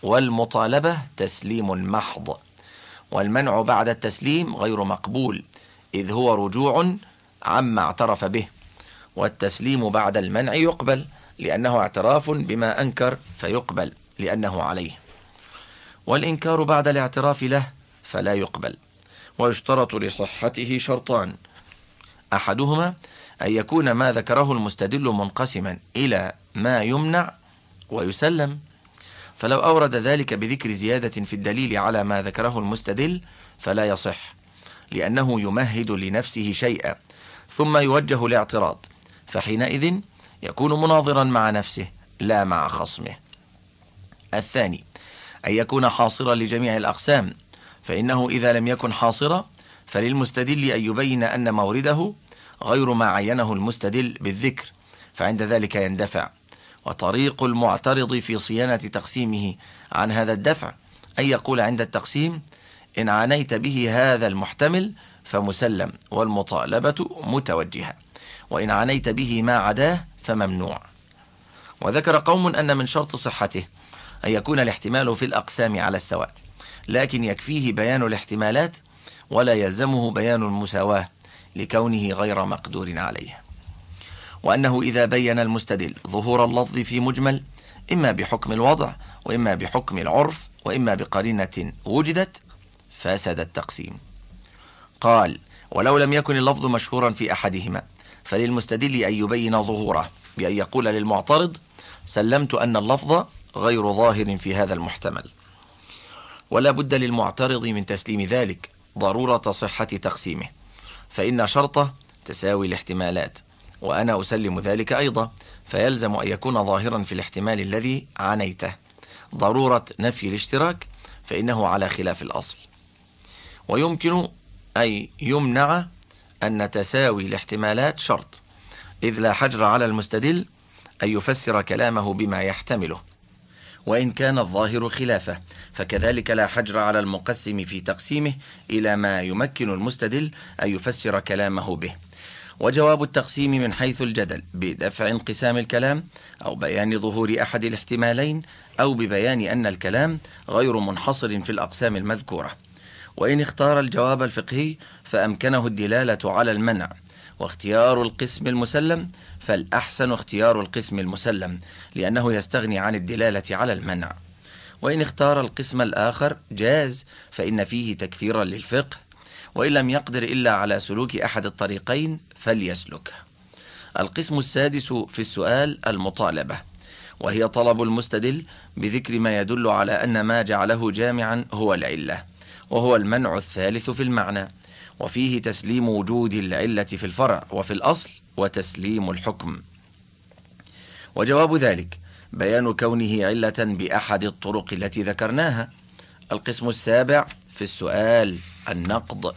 والمطالبة تسليم محض والمنع بعد التسليم غير مقبول إذ هو رجوع عما اعترف به والتسليم بعد المنع يقبل لأنه اعتراف بما أنكر فيقبل لأنه عليه. والإنكار بعد الاعتراف له فلا يقبل ويشترط لصحته شرطان. أحدهما أن يكون ما ذكره المستدل منقسما إلى ما يمنع ويسلم. فلو أورد ذلك بذكر زيادة في الدليل على ما ذكره المستدل فلا يصح لأنه يمهد لنفسه شيئا ثم يوجه الاعتراض فحينئذ يكون مناظرا مع نفسه لا مع خصمه. الثاني أن يكون حاصرا لجميع الأقسام فإنه إذا لم يكن حاصرا فللمستدل أن يبين أن مورده غير ما عينه المستدل بالذكر فعند ذلك يندفع. وطريق المعترض في صيانة تقسيمه عن هذا الدفع أن يقول عند التقسيم إن عانيت به هذا المحتمل فمسلم والمطالبة متوجهة وإن عانيت به ما عداه فممنوع. وذكر قوم أن من شرط صحته أن يكون الاحتمال في الأقسام على السواء لكن يكفيه بيان الاحتمالات ولا يلزمه بيان المساواة لكونه غير مقدور عليه. وأنه إذا بين المستدل ظهور اللفظ في مجمل إما بحكم الوضع وإما بحكم العرف وإما بقرينة وجدت فسد التقسيم. قال ولو لم يكن اللفظ مشهورا في أحدهما فللمستدل أن يبين ظهوره بأن يقول للمعترض سلمت أن اللفظ غير ظاهر في هذا المحتمل. ولا بد للمعترض من تسليم ذلك ضرورة صحة تقسيمه. فإن شرطه تساوي الاحتمالات وأنا أسلم ذلك أيضا فيلزم أن يكون ظاهرا في الاحتمال الذي عنيته ضرورة نفي الاشتراك فإنه على خلاف الأصل. ويمكن أن يمنع أن تساوي الاحتمالات شرط إذ لا حجر على المستدل أن يفسر كلامه بما يحتمله. وإن كان الظاهر خلافه. فكذلك لا حجر على المقسم في تقسيمه إلى ما يمكن المستدل أن يفسر كلامه به. وجواب التقسيم من حيث الجدل بدفع انقسام الكلام أو بيان ظهور أحد الاحتمالين أو ببيان أن الكلام غير منحصر في الأقسام المذكورة. وإن اختار الجواب الفقهي فأمكنه الدلالة على المنع. واختيار القسم المسلم فالأحسن اختيار القسم المسلم لأنه يستغني عن الدلالة على المنع. وإن اختار القسم الآخر جاز فإن فيه تكثيرا للفقه. وإن لم يقدر إلا على سلوك أحد الطريقين فليسلك. القسم السادس في السؤال المطالبة وهي طلب المستدل بذكر ما يدل على أن ما جعله جامعا هو العلة وهو المنع الثالث في المعنى. وفيه تسليم وجود العلة في الفرع وفي الأصل وتسليم الحكم. وجواب ذلك بيان كونه علة بأحد الطرق التي ذكرناها. القسم السابع في السؤال النقض.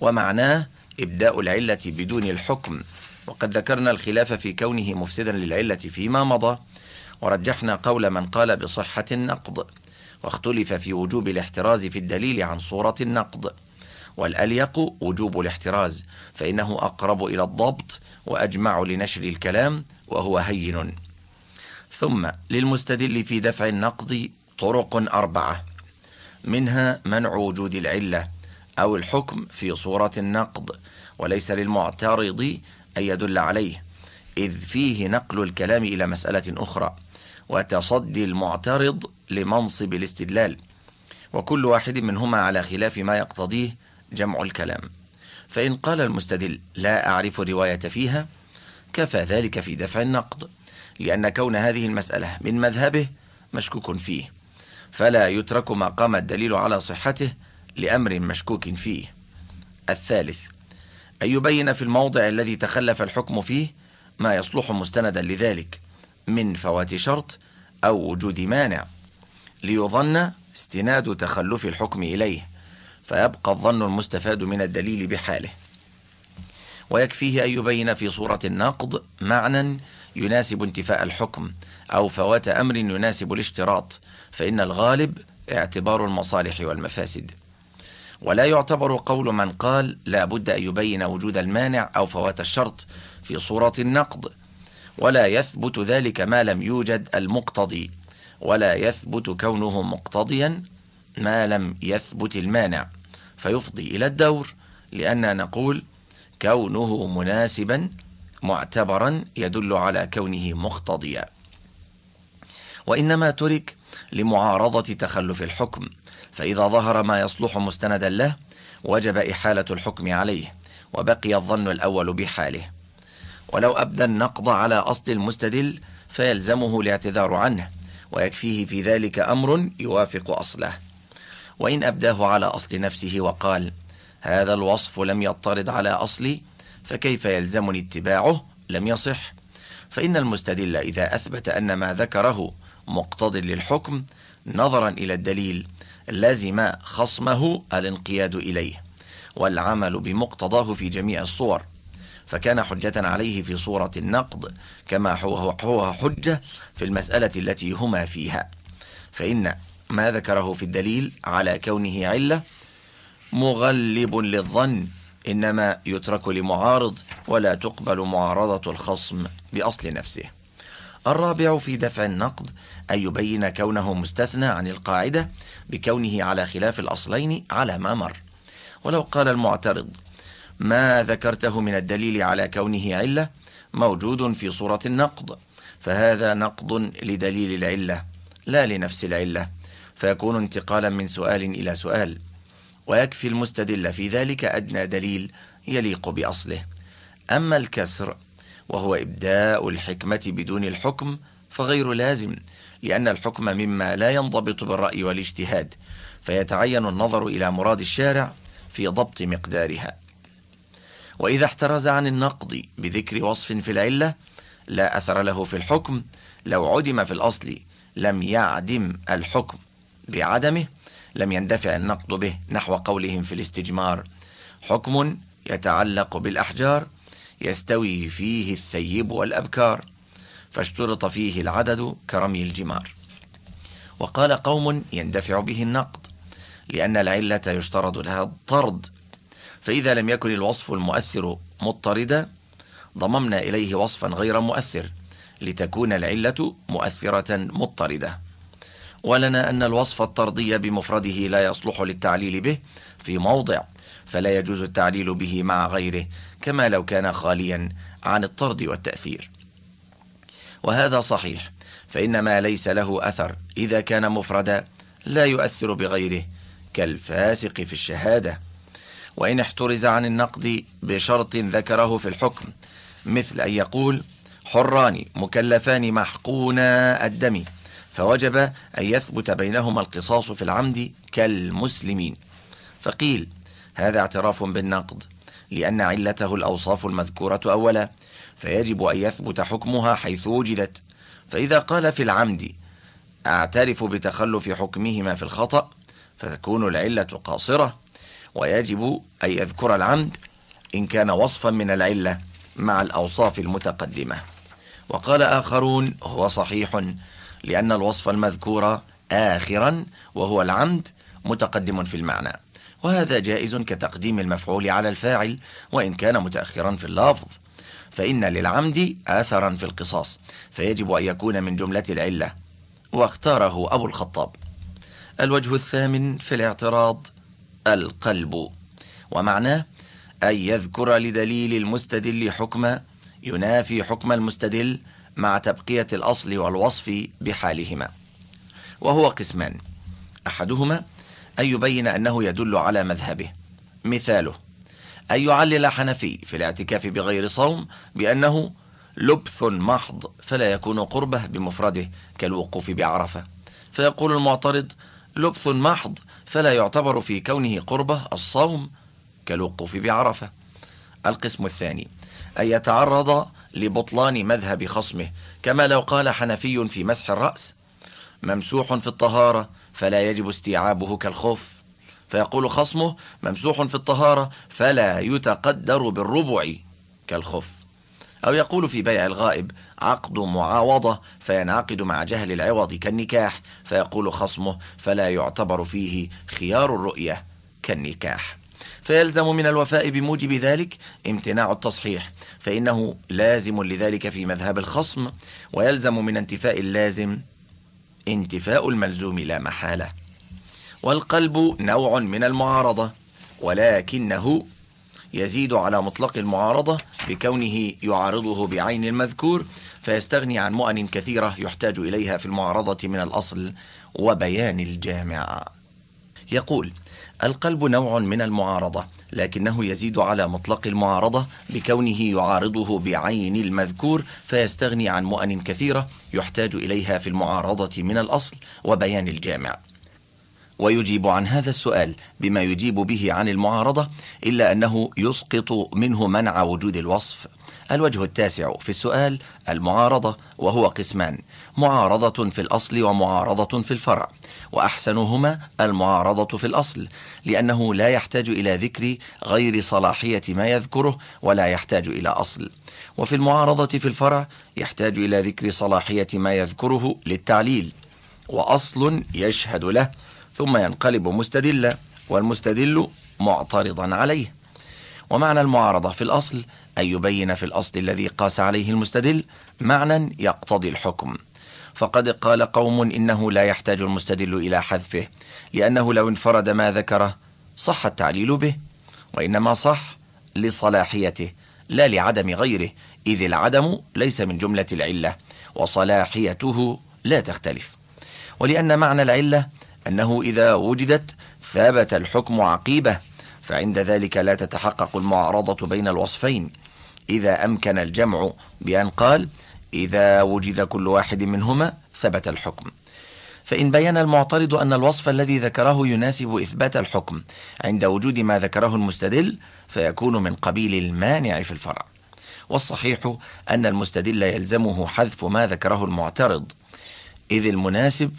ومعناه إبداء العلة بدون الحكم. وقد ذكرنا الخلاف في كونه مفسدا للعلة فيما مضى. ورجحنا قول من قال بصحة النقض. واختلف في وجوب الاحتراز في الدليل عن صورة النقض. والأليق وجوب الاحتراز فإنه أقرب إلى الضبط وأجمع لنشر الكلام وهو هين. ثم للمستدل في دفع النقض طرق أربعة منها منع وجود العلة أو الحكم في صورة النقض وليس للمعترض أن يدل عليه إذ فيه نقل الكلام إلى مسألة أخرى وتصدي المعترض لمنصب الاستدلال وكل واحد منهما على خلاف ما يقتضيه جمع الكلام. فإن قال المستدل لا أعرف رواية فيها كفى ذلك في دفع النقد لأن كون هذه المسألة من مذهبه مشكوك فيه فلا يترك ما قام الدليل على صحته لأمر مشكوك فيه. الثالث أن يبين في الموضع الذي تخلف الحكم فيه ما يصلح مستندا لذلك من فوات شرط أو وجود مانع ليظن استناد تخلف الحكم إليه. فيبقى الظن المستفاد من الدليل بحاله. ويكفيه أن يبين في صورة النقض معنى يناسب انتفاء الحكم أو فوات أمر يناسب الاشتراط فإن الغالب اعتبار المصالح والمفاسد. ولا يعتبر قول من قال لا بد أن يبين وجود المانع أو فوات الشرط في صورة النقض ولا يثبت ذلك ما لم يوجد المقتضي. ولا يثبت كونه مقتضيا ما لم يثبت المانع. فيفضي إلى الدور لأننا نقول كونه مناسبا معتبرا يدل على كونه مقتضيا. وإنما ترك لمعارضة تخلف الحكم فإذا ظهر ما يصلح مستندا له وجب إحالة الحكم عليه وبقي الظن الأول بحاله. ولو أبدى النقض على أصل المستدل فيلزمه الاعتذار عنه ويكفيه في ذلك أمر يوافق أصله. وإن أبداه على أصل نفسه وقال هذا الوصف لم يطرد على أصلي فكيف يلزمني اتباعه؟ لم يصح. فإن المستدل إذا أثبت أن ما ذكره مقتض للحكم نظرا إلى الدليل لزم خصمه الانقياد إليه والعمل بمقتضاه في جميع الصور. فكان حجة عليه في صورة النقد كما هو حجة في المسألة التي هما فيها. فإن ما ذكره في الدليل على كونه علة مغلب للظن إنما يترك لمعارض ولا تقبل معارضة الخصم بأصل نفسه. الرابع في دفع النقد أن يبين كونه مستثنى عن القاعدة بكونه على خلاف الأصلين على ما مر. ولو قال المعترض ما ذكرته من الدليل على كونه علة موجود في صورة النقد فهذا نقد لدليل العلة لا لنفس العلة. فيكون انتقالا من سؤال إلى سؤال ويكفي المستدل في ذلك أدنى دليل يليق بأصله. أما الكسر وهو إبداء الحكمة بدون الحكم فغير لازم لأن الحكم مما لا ينضبط بالرأي والاجتهاد فيتعين النظر إلى مراد الشارع في ضبط مقدارها. وإذا احترز عن النقض بذكر وصف في العلة لا أثر له في الحكم لو عدم في الأصل لم يعدم الحكم. بعدمه لم يندفع النقد به نحو قولهم في الاستجمار. حكم يتعلق بالأحجار يستوي فيه الثيب والأبكار فاشترط فيه العدد كرمي الجمار. وقال قوم يندفع به النقد لأن العلة يشترط لها الطرد. فإذا لم يكن الوصف المؤثر مضطردا ضممنا إليه وصفا غير مؤثر لتكون العلة مؤثرة مضطردة. ولنا أن الوصف الطردي بمفرده لا يصلح للتعليل به في موضع فلا يجوز التعليل به مع غيره كما لو كان خاليا عن الطرد والتأثير. وهذا صحيح فإن ما ليس له أثر إذا كان مفردا لا يؤثر بغيره كالفاسق في الشهادة. وإن احترز عن النقد بشرط ذكره في الحكم مثل أن يقول حران مكلفان محقونا الدم. فوجب أن يثبت بينهما القصاص في العمد كالمسلمين. فقيل هذا اعتراف بالنقد لأن علته الأوصاف المذكورة أولا فيجب أن يثبت حكمها حيث وجدت. فإذا قال في العمد أعترف بتخلف حكمهما في الخطأ فتكون العلة قاصرة ويجب أن يذكر العمد إن كان وصفا من العلة مع الأوصاف المتقدمة. وقال آخرون هو صحيح لأن الوصف المذكور آخرا وهو العمد متقدم في المعنى. وهذا جائز كتقديم المفعول على الفاعل وإن كان متأخرا في اللفظ. فإن للعمد آثرا في القصاص فيجب أن يكون من جملة العلة. واختاره أبو الخطاب. الوجه الثامن في الاعتراض القلب. ومعناه أن يذكر لدليل المستدل حكم ينافي حكم المستدل مع تبقية الأصل والوصف بحالهما. وهو قسمان. أحدهما أن يبين أنه يدل على مذهبه. مثاله أن يعلل حنفي في الاعتكاف بغير صوم بأنه لبث محض فلا يكون قربه بمفرده كالوقوف بعرفة. فيقول المعترض لبث محض فلا يعتبر في كونه قربه الصوم كالوقوف بعرفة. القسم الثاني أن يتعرض لبطلان مذهب خصمه كما لو قال حنفي في مسح الرأس ممسوح في الطهارة فلا يجب استيعابه كالخف فيقول خصمه ممسوح في الطهارة فلا يتقدر بالربع كالخف أو يقول في بيع الغائب عقد معاوضة فينعقد مع جهل العوض كالنكاح. فيقول خصمه فلا يعتبر فيه خيار الرؤية كالنكاح. فيلزم من الوفاء بموجب ذلك امتناع التصحيح فإنه لازم لذلك في مذهب الخصم ويلزم من انتفاء اللازم انتفاء الملزوم لا محالة. والقلب نوع من المعارضة ولكنه يزيد على مطلق المعارضة بكونه يعارضه بعين المذكور فيستغني عن مؤن كثيرة يحتاج إليها في المعارضة من الأصل وبيان الجامع. يقول القلب نوع من المعارضة لكنه يزيد على مطلق المعارضة بكونه يعارضه بعين المذكور فيستغني عن مؤن كثيرة يحتاج إليها في المعارضة من الأصل وبيان الجامع. ويجيب عن هذا السؤال بما يجيب به عن المعارضة إلا أنه يسقط منه منع وجود الوصف. الوجه التاسع في السؤال المعارضة وهو قسمان. معارضة في الأصل ومعارضة في الفرع. وأحسنهما المعارضة في الأصل لأنه لا يحتاج إلى ذكر غير صلاحية ما يذكره ولا يحتاج إلى أصل. وفي المعارضة في الفرع يحتاج إلى ذكر صلاحية ما يذكره للتعليل. وأصل يشهد له ثم ينقلب مستدلا والمستدل معترضا عليه. ومعنى المعارضة في الأصل أن يبين في الأصل الذي قاس عليه المستدل معنى يقتضي الحكم. فقد قال قوم إنه لا يحتاج المستدل إلى حذفه لأنه لو انفرد ما ذكره صح التعليل به وإنما صح لصلاحيته لا لعدم غيره إذ العدم ليس من جملة العلة وصلاحيته لا تختلف. ولأن معنى العلة أنه إذا وجدت ثابت الحكم عقيبة فعند ذلك لا تتحقق المعارضة بين الوصفين. إذا أمكن الجمع بأن قال إذا وجد كل واحد منهما ثبت الحكم. فإن بين المعترض أن الوصف الذي ذكره يناسب إثبات الحكم. عند وجود ما ذكره المستدل فيكون من قبيل المانع في الفرع. والصحيح أن المستدل يلزمه حذف ما ذكره المعترض. إذ المناسب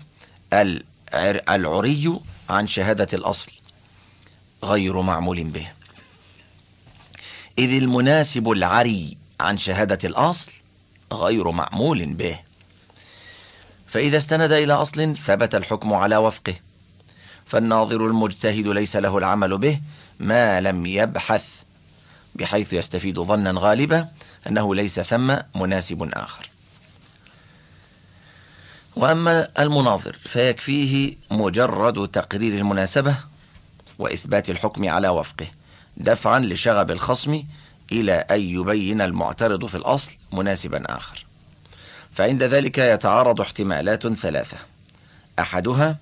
العري عن شهادة الأصل. غير معمول به. إذ المناسب العري عن شهادة الأصل غير معمول به. فإذا استند إلى أصل ثبت الحكم على وفقه. فالناظر المجتهد ليس له العمل به ما لم يبحث بحيث يستفيد ظنا غالبا أنه ليس ثم مناسب آخر. وأما المناظر فيكفيه مجرد تقرير المناسبة وإثبات الحكم على وفقه دفعا لشغب الخصم إلى أن يبين المعترض في الأصل مناسبا آخر. فعند ذلك يتعارض احتمالات ثلاثة. أحدها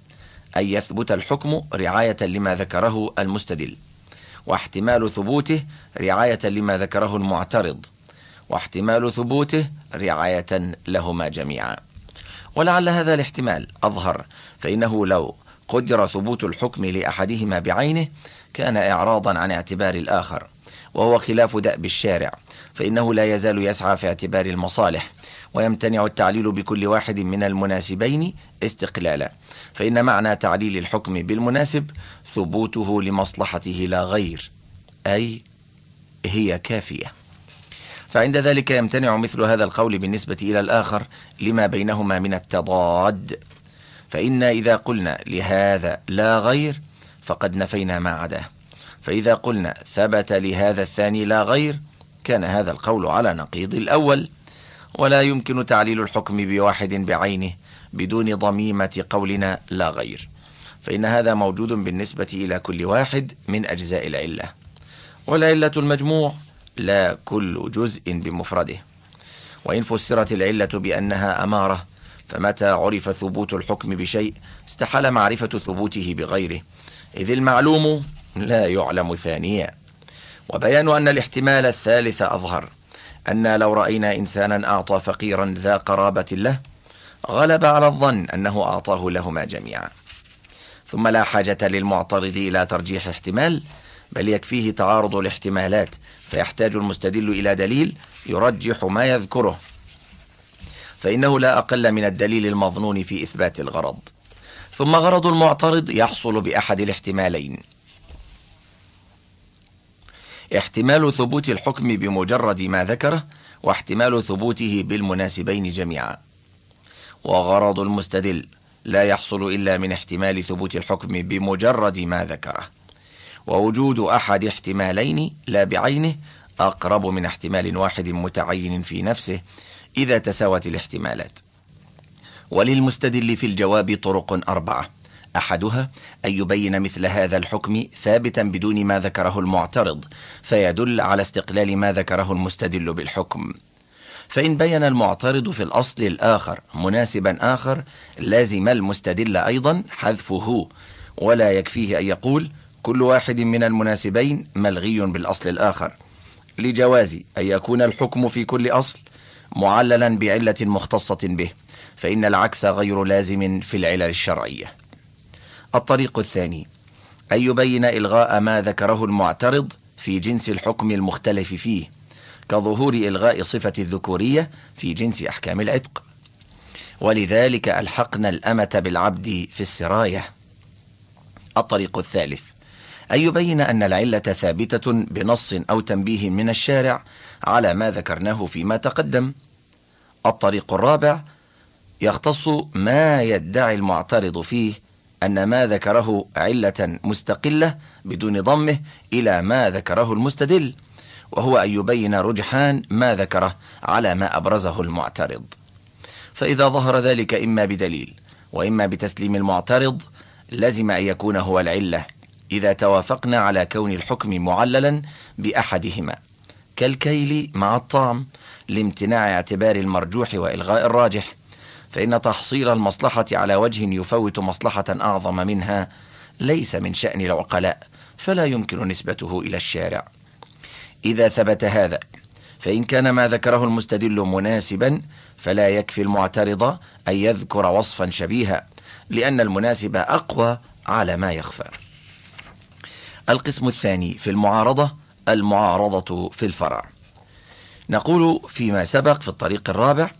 أن يثبت الحكم رعاية لما ذكره المستدل واحتمال ثبوته رعاية لما ذكره المعترض واحتمال ثبوته رعاية لهما جميعا. ولعل هذا الاحتمال أظهر فإنه لو قدر ثبوت الحكم لأحدهما بعينه كان إعراضا عن اعتبار الآخر وهو خلاف دأب الشارع فإنه لا يزال يسعى في اعتبار المصالح ويمتنع التعليل بكل واحد من المناسبين استقلالا فإن معنى تعليل الحكم بالمناسب ثبوته لمصلحته لا غير أي هي كافية. فعند ذلك يمتنع مثل هذا القول بالنسبة إلى الآخر لما بينهما من التضاد. فإنا إذا قلنا لهذا لا غير فقد نفينا ما عداه. فإذا قلنا ثبت لهذا الثاني لا غير كان هذا القول على نقيض الأول. ولا يمكن تعليل الحكم بواحد بعينه بدون ضميمة قولنا لا غير. فإن هذا موجود بالنسبة إلى كل واحد من أجزاء العلة. والعلة المجموع لا كل جزء بمفرده. وإن فسرت العلة بأنها أمارة فمتى عرف ثبوت الحكم بشيء؟ استحال معرفة ثبوته بغيره. إذ المعلوم لا يعلم ثانيا. وبيان أن الاحتمال الثالث أظهر. أن لو رأينا إنسانا أعطى فقيرا ذا قرابة له غلب على الظن أنه أعطاه لهما جميعا. ثم لا حاجة للمعترض إلى ترجيح احتمال بل يكفيه تعارض الاحتمالات فيحتاج المستدل إلى دليل يرجح ما يذكره. فإنه لا أقل من الدليل المظنون في إثبات الغرض. ثم غرض المعترض يحصل بأحد الاحتمالين. احتمال ثبوت الحكم بمجرد ما ذكره واحتمال ثبوته بالمناسبين جميعا. وغرض المستدل لا يحصل إلا من احتمال ثبوت الحكم بمجرد ما ذكره. ووجود أحد احتمالين لا بعينه أقرب من احتمال واحد متعين في نفسه إذا تساوت الاحتمالات. وللمستدل في الجواب طرق أربعة. أحدها أن يبين مثل هذا الحكم ثابتا بدون ما ذكره المعترض فيدل على استقلال ما ذكره المستدل بالحكم. فإن بين المعترض في الأصل الآخر مناسبا آخر لازم المستدل أيضا حذفه ولا يكفيه أن يقول كل واحد من المناسبين ملغي بالأصل الآخر. لجواز أن يكون الحكم في كل أصل معللا بعلة مختصة به فإن العكس غير لازم في العلل الشرعية. الطريق الثاني أن يبين إلغاء ما ذكره المعترض في جنس الحكم المختلف فيه كظهور إلغاء صفة الذكورية في جنس أحكام العتق. ولذلك ألحقنا الأمة بالعبد في السراية. الطريق الثالث أن يبين أن العلة ثابتة بنص أو تنبيه من الشارع على ما ذكرناه فيما تقدم. الطريق الرابع يختص ما يدعي المعترض فيه أن ما ذكره علة مستقلة بدون ضمه إلى ما ذكره المستدل وهو أن يبين رجحان ما ذكره على ما أبرزه المعترض. فإذا ظهر ذلك إما بدليل وإما بتسليم المعترض لزم أن يكون هو العلة إذا توافقنا على كون الحكم معللا بأحدهما. كالكيل مع الطعم لامتناع اعتبار المرجوح وإلغاء الراجح فإن تحصيل المصلحة على وجه يفوت مصلحة أعظم منها ليس من شأن العقلاء فلا يمكن نسبته إلى الشارع. إذا ثبت هذا فإن كان ما ذكره المستدل مناسبا فلا يكفي المعترض أن يذكر وصفا شبيها لأن المناسب أقوى على ما يخفى. القسم الثاني في المعارضة المعارضة في الفرع. نقول فيما سبق في الطريق الرابع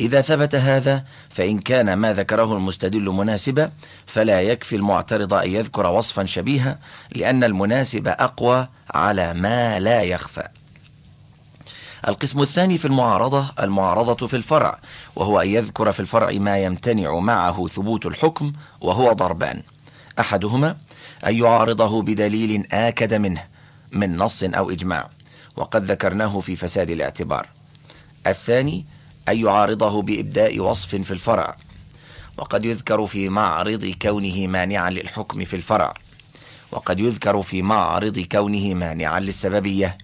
إذا ثبت هذا فإن كان ما ذكره المستدل مناسبا فلا يكفي المعترض أن يذكر وصفا شبيها لأن المناسب أقوى على ما لا يخفى. القسم الثاني في المعارضة المعارضة في الفرع وهو أن يذكر في الفرع ما يمتنع معه ثبوت الحكم وهو ضربان. أحدهما أن يعارضه بدليل آكد منه من نص أو إجماع. وقد ذكرناه في فساد الاعتبار. الثاني أن يعارضه بإبداء وصف في الفرع. وقد يذكر في معرض كونه مانعا للحكم في الفرع. وقد يذكر في معرض كونه مانعا للسببية.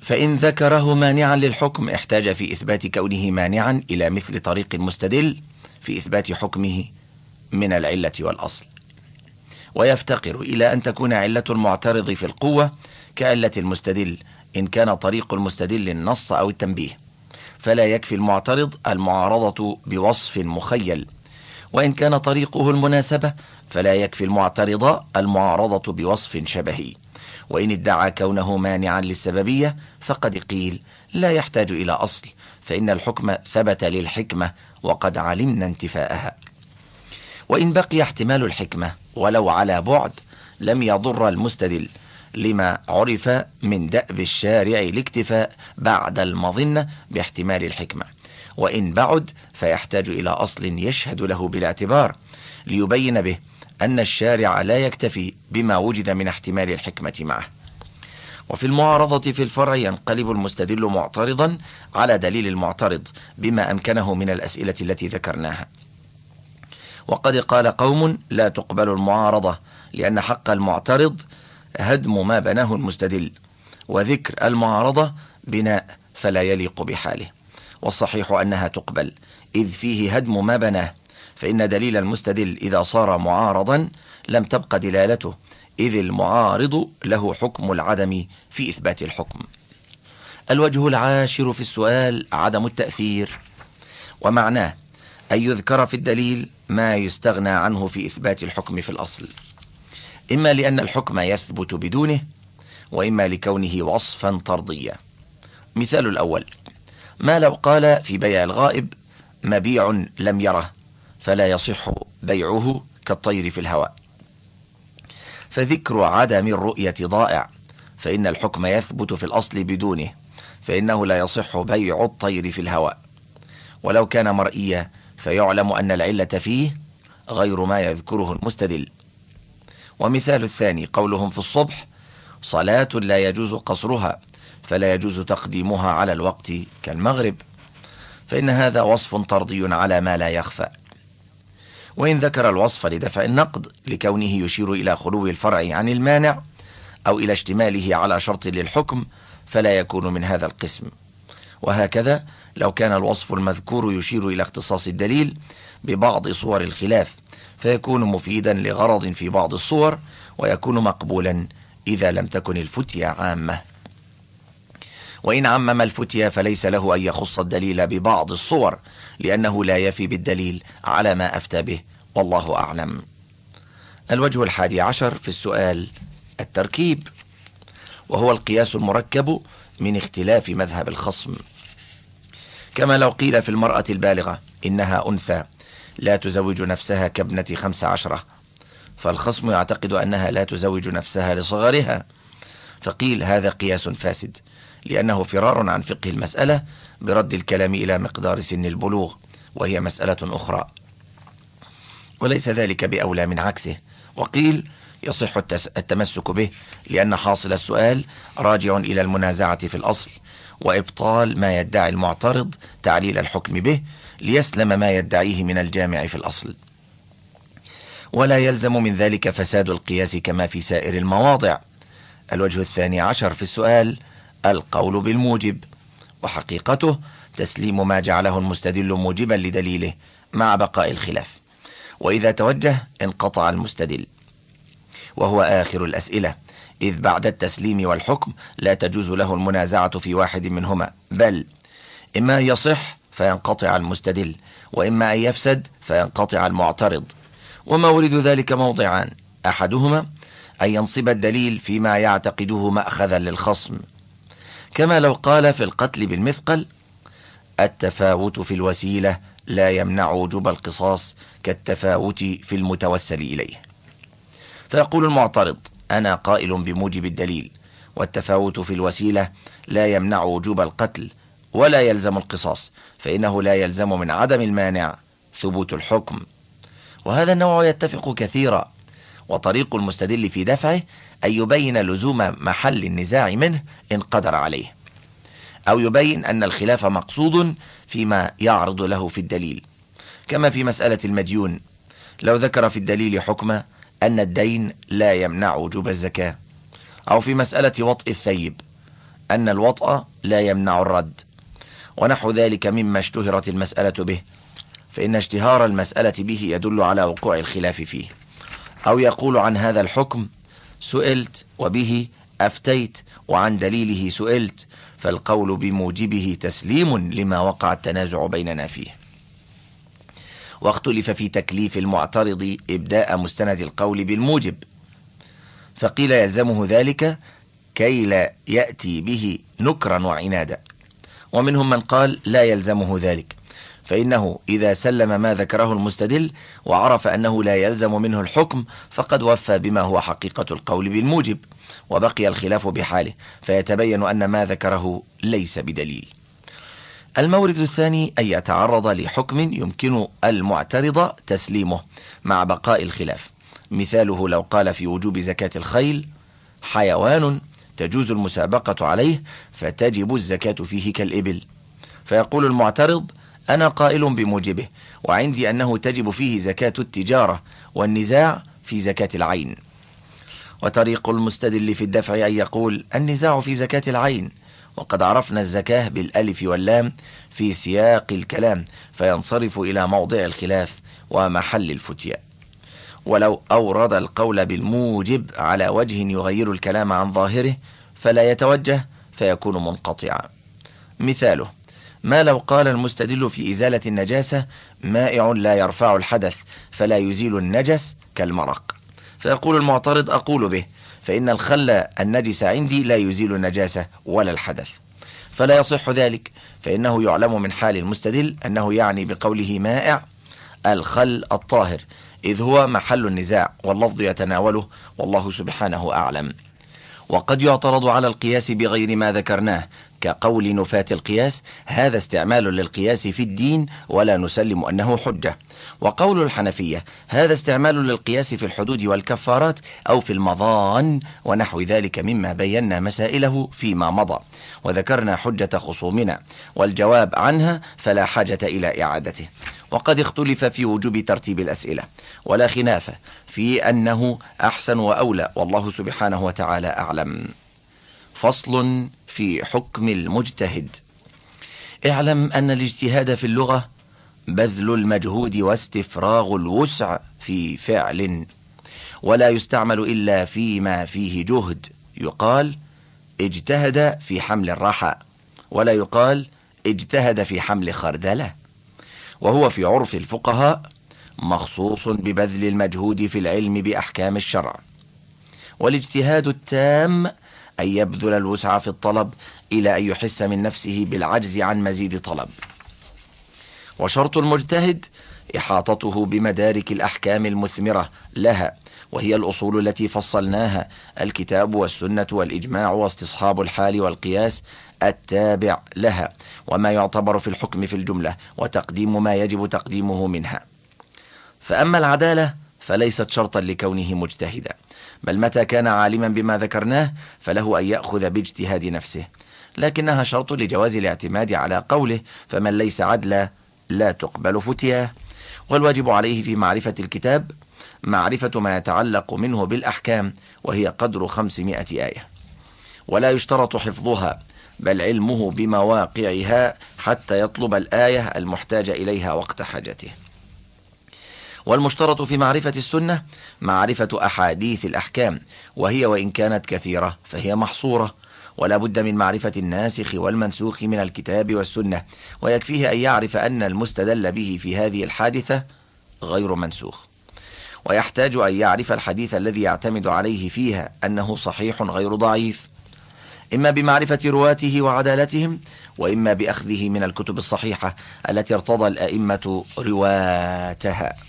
فإن ذكره مانعا للحكم احتاج في إثبات كونه مانعا إلى مثل طريق المستدل في إثبات حكمه من العلة والأصل. ويفتقر إلى أن تكون علة المعترض في القوة كعلة المستدل إن كان طريق المستدل النص أو التنبيه. فلا يكفي المعترض المعارضة بوصف مخيل. وإن كان طريقه المناسبة فلا يكفي المعترض المعارضة بوصف شبهي. وإن ادعى كونه مانعا للسببية فقد قيل لا يحتاج إلى أصل فإن الحكم ثبت للحكمة وقد علمنا انتفاءها. وإن بقي احتمال الحكمة ولو على بعد لم يضر المستدل لما عرف من دأب الشارع الاكتفاء بعد المظنة باحتمال الحكمة. وإن بعد فيحتاج إلى أصل يشهد له بالاعتبار ليبين به أن الشارع لا يكتفي بما وجد من احتمال الحكمة معه. وفي المعارضة في الفرع ينقلب المستدل معترضا على دليل المعترض بما أمكنه من الأسئلة التي ذكرناها. وقد قال قوم لا تقبل المعارضة لأن حق المعترض هدم ما بناه المستدل وذكر المعارضة بناء فلا يليق بحاله والصحيح أنها تقبل إذ فيه هدم ما بناه فإن دليل المستدل إذا صار معارضا لم تبق دلالته إذ المعارض له حكم العدم في إثبات الحكم. الوجه العاشر في السؤال عدم التأثير ومعناه أن يذكر في الدليل ما يستغنى عنه في إثبات الحكم في الأصل. إما لأن الحكم يثبت بدونه وإما لكونه وصفا طرديا. مثال الأول ما لو قال في بيع الغائب مبيع لم يره فلا يصح بيعه كالطير في الهواء. فذكر عدم الرؤية ضائع فإن الحكم يثبت في الأصل بدونه فإنه لا يصح بيع الطير في الهواء. ولو كان مرئيا فيعلم أن العلة فيه غير ما يذكره المستدل. ومثال الثاني قولهم في الصبح صلاة لا يجوز قصرها فلا يجوز تقديمها على الوقت كالمغرب. فإن هذا وصف طردي على ما لا يخفى. وإن ذكر الوصف لدفع النقد لكونه يشير إلى خلو الفرع عن المانع أو إلى اشتماله على شرط للحكم فلا يكون من هذا القسم. وهكذا لو كان الوصف المذكور يشير إلى اختصاص الدليل ببعض صور الخلاف فيكون مفيدا لغرض في بعض الصور ويكون مقبولا إذا لم تكن الفتية عامة. وإن عمم الفتيا فليس له أن يخص الدليل ببعض الصور لأنه لا يفي بالدليل على ما أفتى به والله أعلم. الوجه الحادي عشر في السؤال التركيب. وهو القياس المركب من اختلاف مذهب الخصم. كما لو قيل في المرأة البالغة إنها أنثى لا تزوج نفسها كابنة خمس عشرة. فالخصم يعتقد أنها لا تزوج نفسها لصغرها. فقيل هذا قياس فاسد لأنه فرار عن فقه المسألة برد الكلام إلى مقدار سن البلوغ وهي مسألة أخرى. وليس ذلك بأولى من عكسه. وقيل يصح التمسك به لأن حاصل السؤال راجع إلى المنازعة في الأصل. وإبطال ما يدعي المعترض تعليل الحكم به ليسلم ما يدعيه من الجامع في الأصل. ولا يلزم من ذلك فساد القياس كما في سائر المواضع. الوجه الثاني عشر في السؤال القول بالموجب. وحقيقته تسليم ما جعله المستدل موجبا لدليله مع بقاء الخلاف. وإذا توجه انقطع المستدل. وهو آخر الأسئلة. إذ بعد التسليم والحكم لا تجوز له المنازعة في واحد منهما بل إما يصح فينقطع المستدل وإما أن يفسد فينقطع المعترض. ومورد ذلك موضعان أحدهما أن ينصب الدليل فيما يعتقده مأخذا للخصم. كما لو قال في القتل بالمثقل التفاوت في الوسيلة لا يمنع وجوب القصاص كالتفاوت في المتوسل إليه. فيقول المعترض أنا قائل بموجب الدليل والتفاوت في الوسيلة لا يمنع وجوب القتل ولا يلزم القصاص فإنه لا يلزم من عدم المانع ثبوت الحكم. وهذا النوع يتفق كثيرا وطريق المستدل في دفعه أن يبين لزوم محل النزاع منه إن قدر عليه أو يبين أن الخلاف مقصود فيما يعرض له في الدليل. كما في مسألة المديون لو ذكر في الدليل حكم أن الدين لا يمنع وجوب الزكاة. أو في مسألة وطء الثيب أن الوطأ لا يمنع الرد. ونحو ذلك مما اشتهرت المسألة به فإن اشتهار المسألة به يدل على وقوع الخلاف فيه. أو يقول عن هذا الحكم سئلت وبه أفتيت وعن دليله سئلت فالقول بموجبه تسليم لما وقع التنازع بيننا فيه. واختلف في تكليف المعترض إبداء مستند القول بالموجب. فقيل يلزمه ذلك كي لا يأتي به نكرا وعنادا. ومنهم من قال لا يلزمه ذلك. فإنه إذا سلم ما ذكره المستدل وعرف أنه لا يلزم منه الحكم فقد وفى بما هو حقيقة القول بالموجب وبقي الخلاف بحاله فيتبين أن ما ذكره ليس بدليل. المورد الثاني أن يتعرض لحكم يمكن المعترض تسليمه مع بقاء الخلاف. مثاله لو قال في وجوب زكاة الخيل حيوان تجوز المسابقة عليه فتجب الزكاة فيه كالإبل. فيقول المعترض أنا قائل بموجبه وعندي أنه تجب فيه زكاة التجارة والنزاع في زكاة العين. وطريق المستدل في الدفع أن يقول النزاع في زكاة العين. وقد عرفنا الزكاة بالألف واللام في سياق الكلام فينصرف إلى موضع الخلاف ومحل الفتياء ولو أورد القول بالموجب على وجه يغير الكلام عن ظاهره فلا يتوجه فيكون منقطعا. مثاله ما لو قال المستدل في إزالة النجاسة مائع لا يرفع الحدث فلا يزيل النجس كالمرق. فيقول المعترض أقول به فإن الخل النجس عندي لا يزيل النجاسة ولا الحدث. فلا يصح ذلك فإنه يعلم من حال المستدل أنه يعني بقوله مائع الخل الطاهر إذ هو محل النزاع واللفظ يتناوله والله سبحانه أعلم. وقد يعترض على القياس بغير ما ذكرناه كقول نفاة القياس هذا استعمال للقياس في الدين ولا نسلم أنه حجة. وقول الحنفية هذا استعمال للقياس في الحدود والكفارات أو في المضان ونحو ذلك مما بينا مسائله فيما مضى. وذكرنا حجة خصومنا والجواب عنها فلا حاجة إلى إعادته. وقد اختلف في وجوب ترتيب الأسئلة. ولا خلاف في أنه أحسن وأولى والله سبحانه وتعالى أعلم. فصل في حكم المجتهد. اعلم أن الاجتهاد في اللغة بذل المجهود واستفراغ الوسع في فعل ولا يستعمل إلا فيما فيه جهد. يقال اجتهد في حمل الرحى ولا يقال اجتهد في حمل خردلة. وهو في عرف الفقهاء مخصوص ببذل المجهود في العلم بأحكام الشرع. والاجتهاد التام أن يبذل الوسع في الطلب إلى أن يحس من نفسه بالعجز عن مزيد طلب. وشرط المجتهد إحاطته بمدارك الأحكام المثمرة لها وهي الأصول التي فصلناها الكتاب والسنة والإجماع واستصحاب الحال والقياس التابع لها وما يعتبر في الحكم في الجملة وتقديم ما يجب تقديمه منها. فأما العدالة فليست شرطا لكونه مجتهدا. بل متى كان عالما بما ذكرناه فله أن يأخذ باجتهاد نفسه. لكنها شرط لجواز الاعتماد على قوله فمن ليس عدلا لا تقبل فتياه. والواجب عليه في معرفة الكتاب معرفة ما يتعلق منه بالأحكام وهي قدر خمسمائة آية. ولا يشترط حفظها بل علمه بمواقعها حتى يطلب الآية المحتاج إليها وقت حاجته. والمشترط في معرفة السنة معرفة أحاديث الأحكام وهي وإن كانت كثيرة فهي محصورة ولا بد من معرفة الناسخ والمنسوخ من الكتاب والسنة ويكفيه أن يعرف أن المستدل به في هذه الحادثة غير منسوخ. ويحتاج أن يعرف الحديث الذي يعتمد عليه فيها أنه صحيح غير ضعيف. إما بمعرفة رواته وعدالتهم وإما بأخذه من الكتب الصحيحة التي ارتضى الأئمة رواتها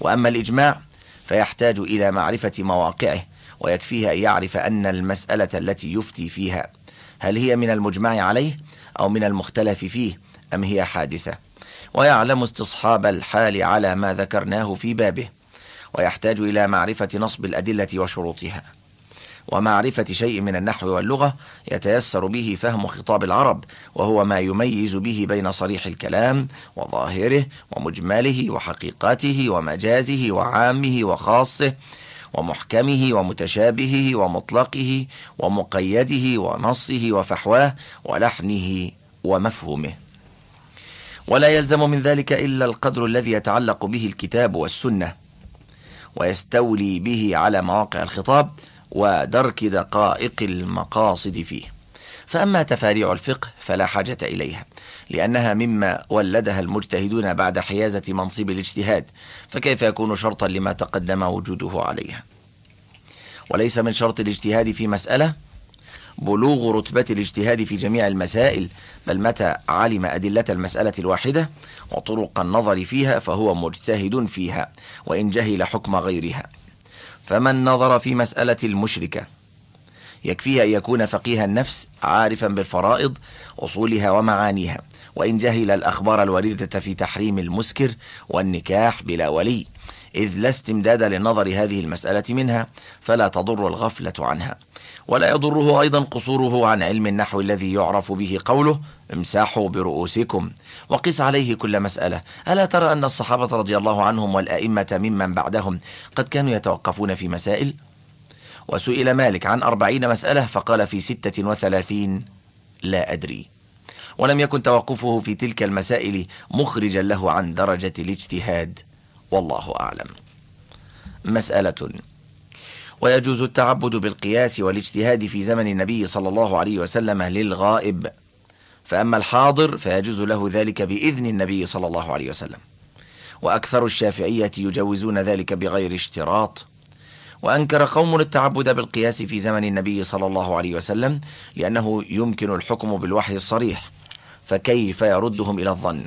وأما الإجماع فيحتاج إلى معرفة مواقعه ويكفيه أن يعرف أن المسألة التي يفتي فيها هل هي من المجمع عليه أو من المختلف فيه أم هي حادثة. ويعلم استصحاب الحال على ما ذكرناه في بابه ويحتاج إلى معرفة نصب الأدلة وشروطها. ومعرفة شيء من النحو واللغة يتيسر به فهم خطاب العرب وهو ما يميز به بين صريح الكلام وظاهره ومجمله وحقيقته ومجازه وعامه وخاصه ومحكمه ومتشابهه ومطلقه ومقيده ونصه وفحواه ولحنه ومفهومه. ولا يلزم من ذلك إلا القدر الذي يتعلق به الكتاب والسنة ويستولي به على مواقع الخطاب ودرك دقائق المقاصد فيه. فأما تفاريع الفقه فلا حاجة إليها لأنها مما ولدها المجتهدون بعد حيازة منصب الاجتهاد فكيف يكون شرطا لما تقدم وجوده عليها؟ وليس من شرط الاجتهاد في مسألة بلوغ رتبة الاجتهاد في جميع المسائل بل متى علم أدلة المسألة الواحدة وطرق النظر فيها فهو مجتهد فيها وإن جهل حكم غيرها. فمن نظر في مسألة المشركة يكفيه أن يكون فقيه النفس عارفا بالفرائض أصولها ومعانيها. وإن جهل الأخبار الواردة في تحريم المسكر والنكاح بلا ولي إذ لا استمداد للنظر هذه المسألة منها فلا تضر الغفلة عنها. ولا يضره أيضا قصوره عن علم النحو الذي يعرف به قوله امساحوا برؤوسكم. وقس عليه كل مسألة. ألا ترى أن الصحابة رضي الله عنهم والآئمة ممن بعدهم قد كانوا يتوقفون في مسائل؟ وسئل مالك عن أربعين مسألة فقال في ستة وثلاثين لا أدري. ولم يكن توقفه في تلك المسائل مخرجا له عن درجة الاجتهاد. والله أعلم. مسألة ويجوز التعبد بالقياس والاجتهاد في زمن النبي صلى الله عليه وسلم للغائب. فأما الحاضر فيجوز له ذلك بإذن النبي صلى الله عليه وسلم. وأكثر الشافعية يجوزون ذلك بغير اشتراط. وأنكر قوم التعبد بالقياس في زمن النبي صلى الله عليه وسلم لأنه يمكن الحكم بالوحي الصريح. فكيف يردهم إلى الظن؟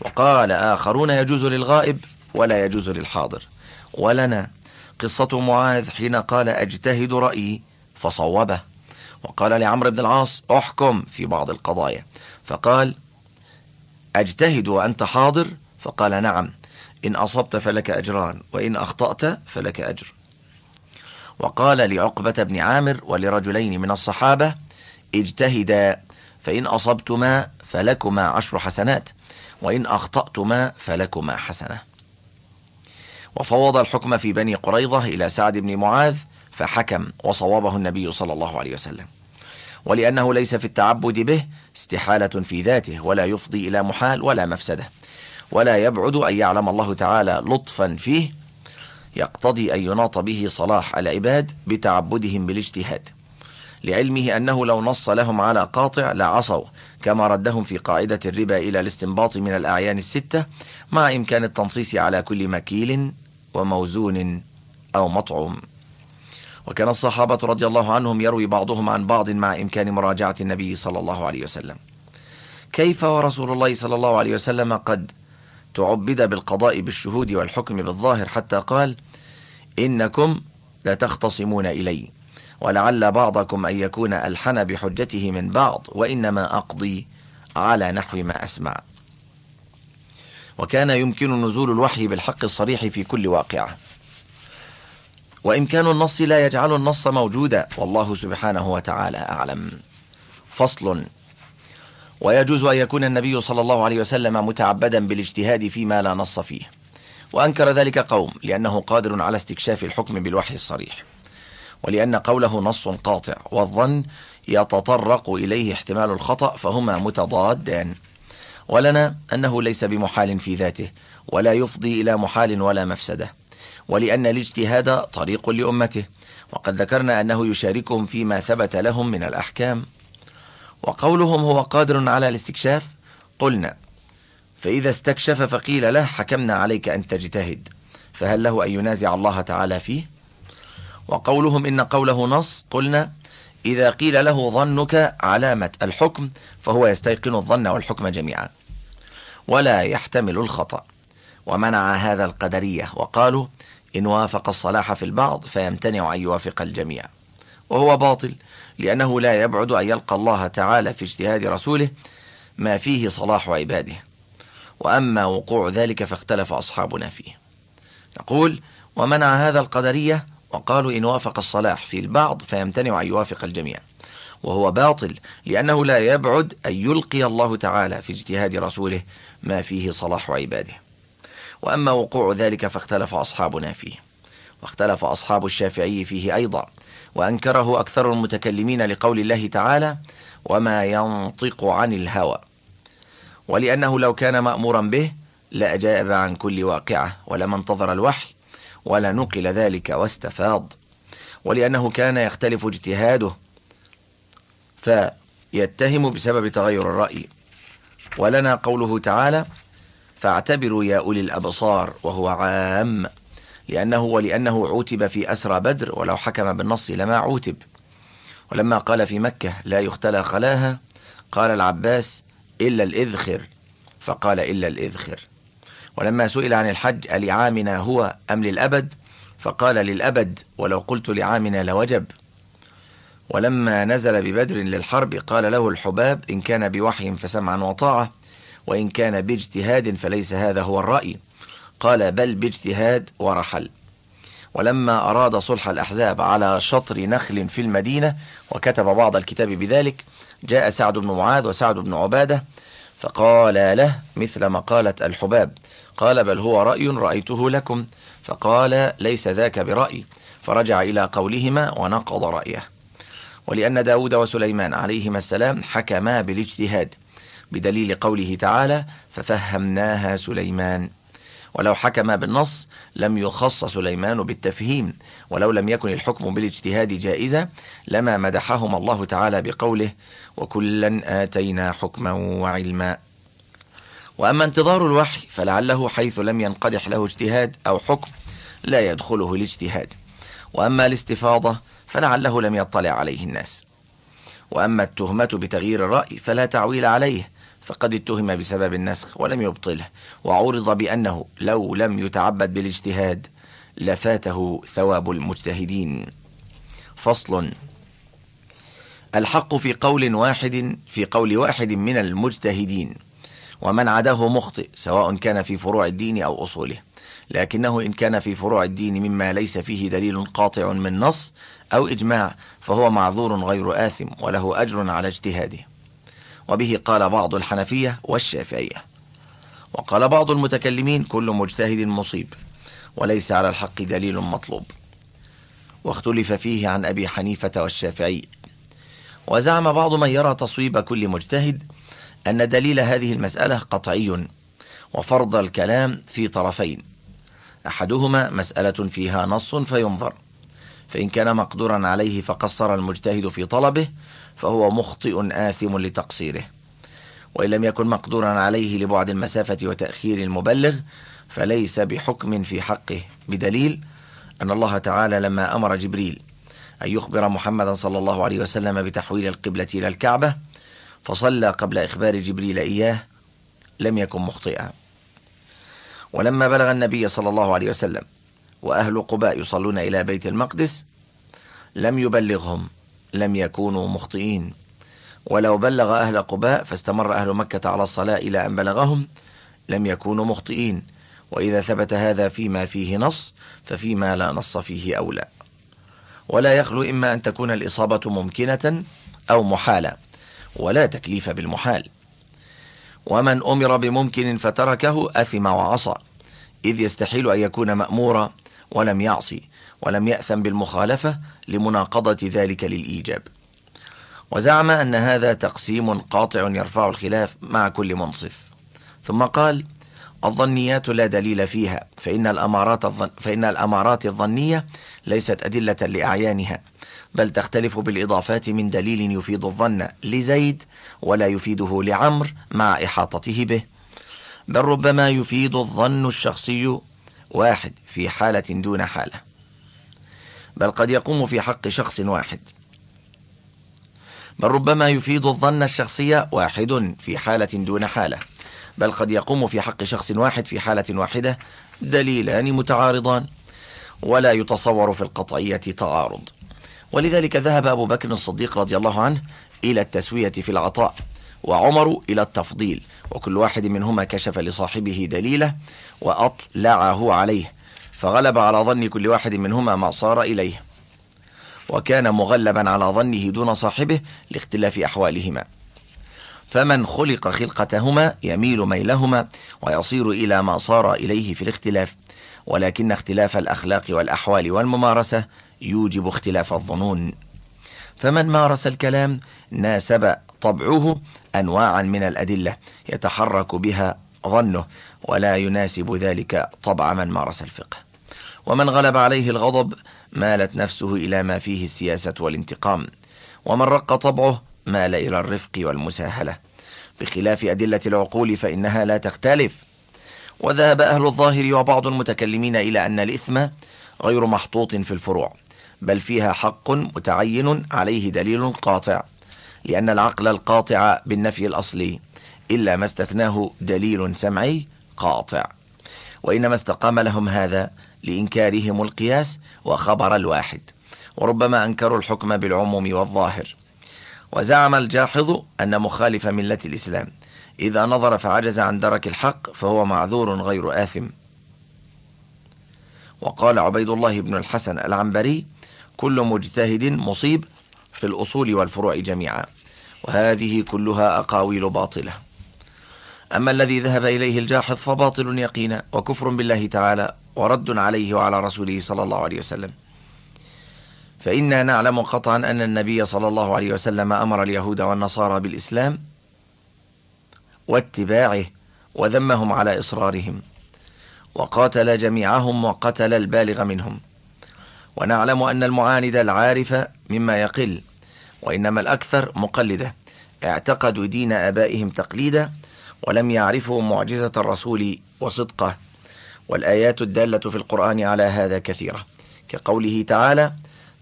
وقال آخرون يجوز للغائب ولا يجوز للحاضر. ولنا قصة معاذ حين قال أجتهد رأيي فصوبه. وقال لعمرو بن العاص أحكم في بعض القضايا. فقال أجتهد وأنت حاضر؟ فقال نعم. إن أصبت فلك أجران وإن أخطأت فلك أجر. وقال لعقبة بن عامر ولرجلين من الصحابة اجتهدا فإن أصبتما فلكما عشر حسنات وإن أخطأتما فلكما حسنة. وفوض الحكم في بني قريظة إلى سعد بن معاذ فحكم وصوابه النبي صلى الله عليه وسلم. ولأنه ليس في التعبد به استحالة في ذاته ولا يفضي إلى محال ولا مفسدة. ولا يبعد أن يعلم الله تعالى لطفا فيه يقتضي أن يناط به صلاح العباد بتعبدهم بالاجتهاد. لعلمه أنه لو نص لهم على قاطع لعصوا كما ردهم في قاعدة الربا إلى الاستنباط من الأعيان الستة مع إمكان التنصيص على كل مكيل وموزون أو مطعوم وكان الصحابة رضي الله عنهم يروي بعضهم عن بعض مع إمكان مراجعة النبي صلى الله عليه وسلم. كيف ورسول الله صلى الله عليه وسلم قد تعبد بالقضاء بالشهود والحكم بالظاهر حتى قال إنكم لتختصمون إلي ولعل بعضكم أن يكون ألحن بحجته من بعض وإنما أقضي على نحو ما أسمع. وكان يمكن نزول الوحي بالحق الصريح في كل واقعة. وإمكان النص لا يجعل النص موجودا والله سبحانه وتعالى أعلم. فصل. ويجوز أن يكون النبي صلى الله عليه وسلم متعبدا بالاجتهاد فيما لا نص فيه. وأنكر ذلك قوم لأنه قادر على استكشاف الحكم بالوحي الصريح. ولأن قوله نص قاطع والظن يتطرق إليه احتمال الخطأ فهما متضادان. ولنا أنه ليس بمحال في ذاته ولا يفضي إلى محال ولا مفسدة ولأن الاجتهاد طريق لأمته وقد ذكرنا أنه يشاركهم فيما ثبت لهم من الأحكام. وقولهم هو قادر على الاستكشاف؟ قلنا فإذا استكشف فقيل له حكمنا عليك أن تجتهد فهل له أن ينازع الله تعالى فيه؟ وقولهم إن قوله نص قلنا إذا قيل له ظنك علامة الحكم فهو يستيقن الظن والحكم جميعا. ولا يحتمل الخطأ. ومنع هذا القدرية وقالوا إن وافق الصلاح في البعض فيمتنع أن يوافق الجميع. وهو باطل لأنه لا يبعد أن يلقى الله تعالى في اجتهاد رسوله ما فيه صلاح عباده. وأما وقوع ذلك فاختلف أصحابنا فيه. نقول ومنع هذا القدرية وقالوا إن وافق الصلاح في البعض فيمتنع أن يوافق الجميع. وهو باطل لأنه لا يبعد أن يلقي الله تعالى في اجتهاد رسوله ما فيه صلاح عباده. وأما وقوع ذلك فاختلف أصحابنا فيه. واختلف أصحاب الشافعي فيه أيضا وأنكره أكثر المتكلمين لقول الله تعالى وما ينطق عن الهوى ولأنه لو كان مأمورا به لأجاب عن كل واقعة ولما انتظر الوحي ولا نقل ذلك واستفاض. ولأنه كان يختلف اجتهاده فيتهم بسبب تغير الرأي. ولنا قوله تعالى فاعتبروا يا أولي الأبصار وهو عام لأنه ولأنه عوتب في أسرى بدر ولو حكم بالنص لما عوتب. ولما قال في مكة لا يختلى خلاها قال العباس إلا الإذخر فقال إلا الإذخر ولما سئل عن الحج ألعامنا هو أم للأبد؟ فقال للأبد ولو قلت لعامنا لوجب ولما نزل ببدر للحرب قال له الحباب إن كان بوحي فسمعا وطاعة وإن كان باجتهاد فليس هذا هو الرأي. قال بل باجتهاد ورحل. ولما أراد صلح الأحزاب على شطر نخل في المدينة وكتب بعض الكتاب بذلك جاء سعد بن معاذ وسعد بن عبادة فقال له مثل مقالة الحباب. قال بل هو رأي رأيته لكم. فقال ليس ذاك برأي. فرجع إلى قولهما ونقض رأيه. ولأن داود وسليمان عليهما السلام حكما بالاجتهاد بدليل قوله تعالى ففهمناها سليمان ولو حكم بالنص لم يخص سليمان بالتفهيم ولو لم يكن الحكم بالاجتهاد جائزا لما مدحهما الله تعالى بقوله وكلا آتينا حكما وعلما وأما انتظار الوحي فلعله حيث لم ينقدح له اجتهاد أو حكم لا يدخله الاجتهاد. وأما الاستفاضة فلعله لم يطلع عليه الناس. وأما التهمة بتغيير الرأي فلا تعويل عليه فقد اتهم بسبب النسخ ولم يبطله وعورض بأنه لو لم يتعبد بالاجتهاد لفاته ثواب المجتهدين. فصل الحق في قول واحد في قول واحد من المجتهدين ومن عداه مخطئ سواء كان في فروع الدين أو أصوله. لكنه إن كان في فروع الدين مما ليس فيه دليل قاطع من نص أو إجماع فهو معذور غير آثم وله أجر على اجتهاده. وبه قال بعض الحنفية والشافعية. وقال بعض المتكلمين كل مجتهد مصيب وليس على الحق دليل مطلوب. واختلف فيه عن أبي حنيفة والشافعي. وزعم بعض من يرى تصويب كل مجتهد أن دليل هذه المسألة قطعي وفرض الكلام في طرفين. أحدهما مسألة فيها نص فينظر. فإن كان مقدورا عليه فقصر المجتهد في طلبه فهو مخطئ آثم لتقصيره. وإن لم يكن مقدورا عليه لبعد المسافة وتأخير المبلغ فليس بحكم في حقه. بدليل أن الله تعالى لما أمر جبريل أن يخبر محمدا صلى الله عليه وسلم بتحويل القبلة إلى الكعبة فصلى قبل إخبار جبريل إياه لم يكن مخطئا. ولما بلغ النبي صلى الله عليه وسلم وأهل قباء يصلون إلى بيت المقدس لم يبلغهم لم يكونوا مخطئين. ولو بلغ أهل قباء فاستمر أهل مكة على الصلاة إلى أن بلغهم لم يكونوا مخطئين. وإذا ثبت هذا فيما فيه نص ففيما لا نص فيه أولى. ولا يخلو إما أن تكون الإصابة ممكنة أو محالة ولا تكليف بالمحال. ومن أمر بممكن فتركه أثم وعصى إذ يستحيل أن يكون مأمورا ولم يعصي ولم يأثم بالمخالفة لمناقضة ذلك للإيجاب. وزعم أن هذا تقسيم قاطع يرفع الخلاف مع كل منصف. ثم قال الظنيات لا دليل فيها فإن الأمارات, الظن فإن الأمارات الظنية ليست أدلة لأعيانها بل تختلف بالإضافات من دليل يفيد الظن لزيد ولا يفيده لعمر مع إحاطته به. بل ربما يفيد الظن الشخصي واحد في حالة دون حالة بل قد يقوم في حق شخص واحد. بل ربما يفيد الظن الشخصي واحد في حالة دون حالة بل قد يقوم في حق شخص واحد في حالة واحدة دليلان متعارضان ولا يتصور في القطعية تعارض. ولذلك ذهب أبو بكر الصديق رضي الله عنه إلى التسوية في العطاء. وعمر إلى التفضيل وكل واحد منهما كشف لصاحبه دليله وأطلعه عليه فغلب على ظن كل واحد منهما ما صار إليه وكان مغلبا على ظنه دون صاحبه لاختلاف أحوالهما. فمن خلق خلقتهما يميل ميلهما ويصير إلى ما صار إليه في الاختلاف ولكن اختلاف الأخلاق والأحوال والممارسة يوجب اختلاف الظنون. فمن مارس الكلام ناسب طبعه أنواعا من الأدلة يتحرك بها ظنه ولا يناسب ذلك طبع من مارس الفقه. ومن غلب عليه الغضب مالت نفسه إلى ما فيه السياسة والانتقام. ومن رق طبعه مال إلى الرفق والمساهلة. بخلاف أدلة العقول فإنها لا تختلف. وذهب أهل الظاهر وبعض المتكلمين إلى أن الإثم غير محطوط في الفروع بل فيها حق متعين عليه دليل قاطع. لأن العقل القاطع بالنفي الأصلي إلا ما استثناه دليل سمعي قاطع. وإنما استقام لهم هذا لإنكارهم القياس وخبر الواحد وربما أنكروا الحكم بالعموم والظاهر. وزعم الجاحظ أن مخالف ملة الإسلام إذا نظر فعجز عن درك الحق فهو معذور غير آثم. وقال عبيد الله بن الحسن العنبري كل مجتهد مصيب في الأصول والفروع جميعا وهذه كلها أقاويل باطلة. أما الذي ذهب إليه الجاحظ فباطل يقينا وكفر بالله تعالى ورد عليه وعلى رسوله صلى الله عليه وسلم. فإنا نعلم قطعا أن النبي صلى الله عليه وسلم أمر اليهود والنصارى بالإسلام واتباعه وذمهم على إصرارهم وقاتل جميعهم وقتل البالغ منهم. ونعلم أن المعاند العارف مما يقل وإنما الأكثر مقلدة. اعتقدوا دين آبائهم تقليدا ولم يعرفوا معجزة الرسول وصدقه. والآيات الدالة في القرآن على هذا كثيرة. كقوله تعالى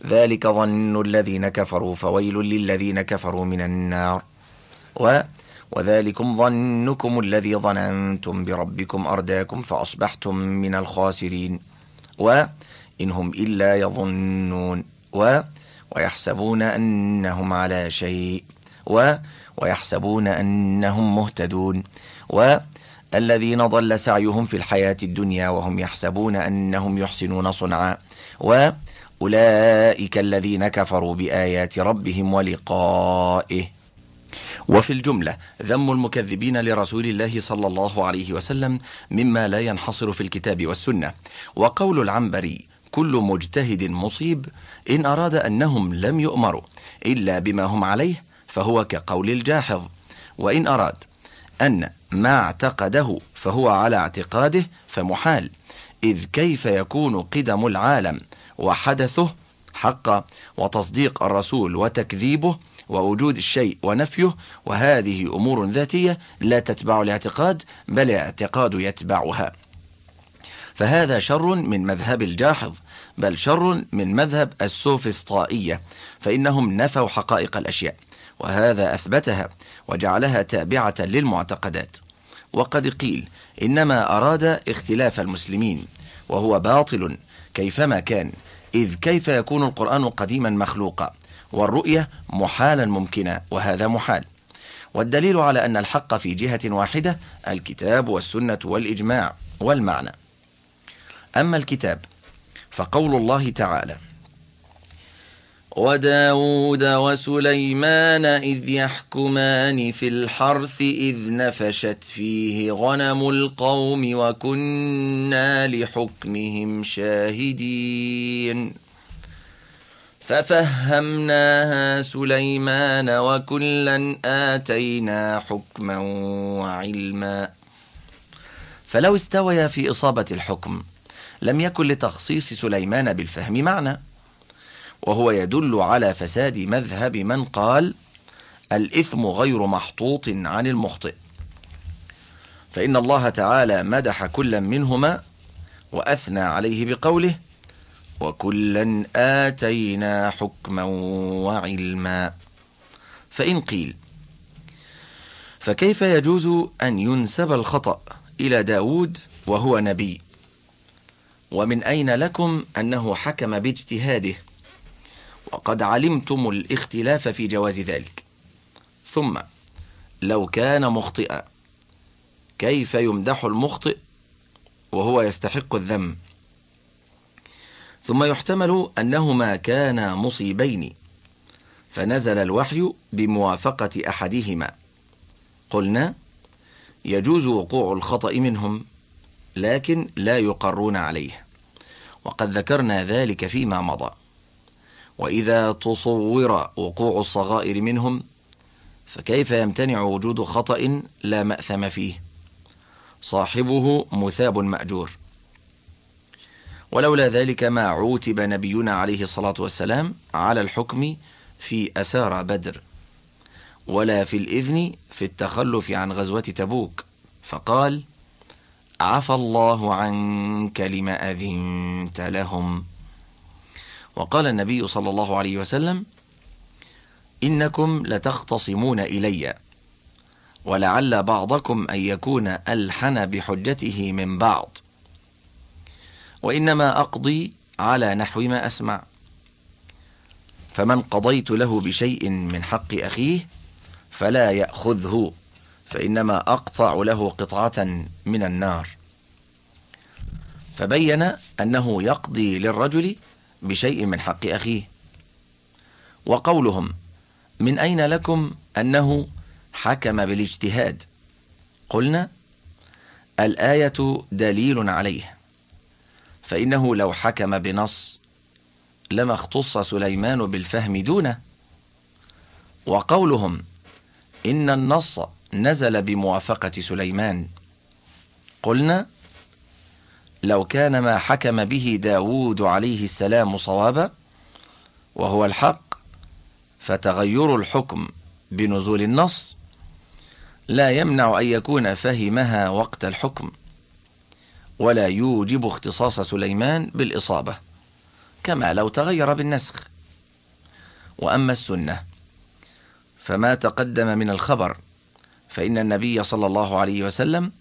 ذلك ظن الذين كفروا فويل للذين كفروا من النار. و وذلكم ظنكم الذي ظننتم بربكم أرداكم فأصبحتم من الخاسرين. وإن هم إلا يظنون و ويحسبون أنهم على شيء و ويحسبون أنهم مهتدون والذين ضل سعيهم في الحياة الدنيا وهم يحسبون أنهم يحسنون صنعا وأولئك الذين كفروا بآيات ربهم ولقائه. وفي الجملة ذم المكذبين لرسول الله صلى الله عليه وسلم مما لا ينحصر في الكتاب والسنة. وقول العنبري كل مجتهد مصيب إن أراد أنهم لم يؤمروا إلا بما هم عليه فهو كقول الجاحظ. وإن أراد أن ما اعتقده فهو على اعتقاده فمحال. إذ كيف يكون قدم العالم وحدثه حق وتصديق الرسول وتكذيبه ووجود الشيء ونفيه؟ وهذه أمور ذاتية لا تتبع الاعتقاد بل الاعتقاد يتبعها. فهذا شر من مذهب الجاحظ. بل شر من مذهب السوفسطائية فإنهم نفوا حقائق الأشياء وهذا أثبتها وجعلها تابعة للمعتقدات. وقد قيل إنما أراد اختلاف المسلمين وهو باطل كيفما كان إذ كيف يكون القرآن قديما مخلوقا والرؤية محالا ممكنا وهذا محال. والدليل على أن الحق في جهة واحدة الكتاب والسنة والإجماع والمعنى. أما الكتاب فقول الله تعالى وداود وسليمان إذ يحكمان في الحرث إذ نفشت فيه غنم القوم وكنا لحكمهم شاهدين ففهمناها سليمان وكلا آتينا حكما وعلما. فلو استويا في إصابة الحكم لم يكن لتخصيص سليمان بالفهم معنى. وهو يدل على فساد مذهب من قال الإثم غير محطوط عن المخطئ. فإن الله تعالى مدح كلا منهما وأثنى عليه بقوله وكلا آتينا حكما وعلما. فإن قيل فكيف يجوز أن ينسب الخطأ إلى داود وهو نبي؟ ومن أين لكم أنه حكم باجتهاده؟ وقد علمتم الاختلاف في جواز ذلك. ثم لو كان مخطئا كيف يمدح المخطئ وهو يستحق الذم؟ ثم يحتمل أنهما كانا مصيبين فنزل الوحي بموافقة أحدهما. قلنا يجوز وقوع الخطأ منهم. لكن لا يقرون عليه. وقد ذكرنا ذلك فيما مضى. وإذا تصور وقوع الصغائر منهم فكيف يمتنع وجود خطأ لا مأثم فيه؟ صاحبه مثاب مأجور. ولولا ذلك ما عوتب نبينا عليه الصلاة والسلام على الحكم في أسار بدر. ولا في الإذن في التخلف عن غزوة تبوك. فقال عفى الله عنك لما أذنت لهم. وقال النبي صلى الله عليه وسلم إنكم لتختصمون إلي ولعل بعضكم أن يكون ألحن بحجته من بعض وإنما أقضي على نحو ما أسمع. فمن قضيت له بشيء من حق أخيه فلا يأخذه. فإنما أقطع له قطعة من النار. فبين أنه يقضي للرجل بشيء من حق أخيه. وقولهم من أين لكم أنه حكم بالاجتهاد؟ قلنا الآية دليل عليه. فإنه لو حكم بنص لما اختص سليمان بالفهم دونه. وقولهم إن النص نزل بموافقة سليمان. قلنا لو كان ما حكم به داود عليه السلام صوابا وهو الحق فتغير الحكم بنزول النص لا يمنع أن يكون فهمها وقت الحكم ولا يوجب اختصاص سليمان بالإصابة كما لو تغير بالنسخ. وأما السنة فما تقدم من الخبر فإن النبي صلى الله عليه وسلم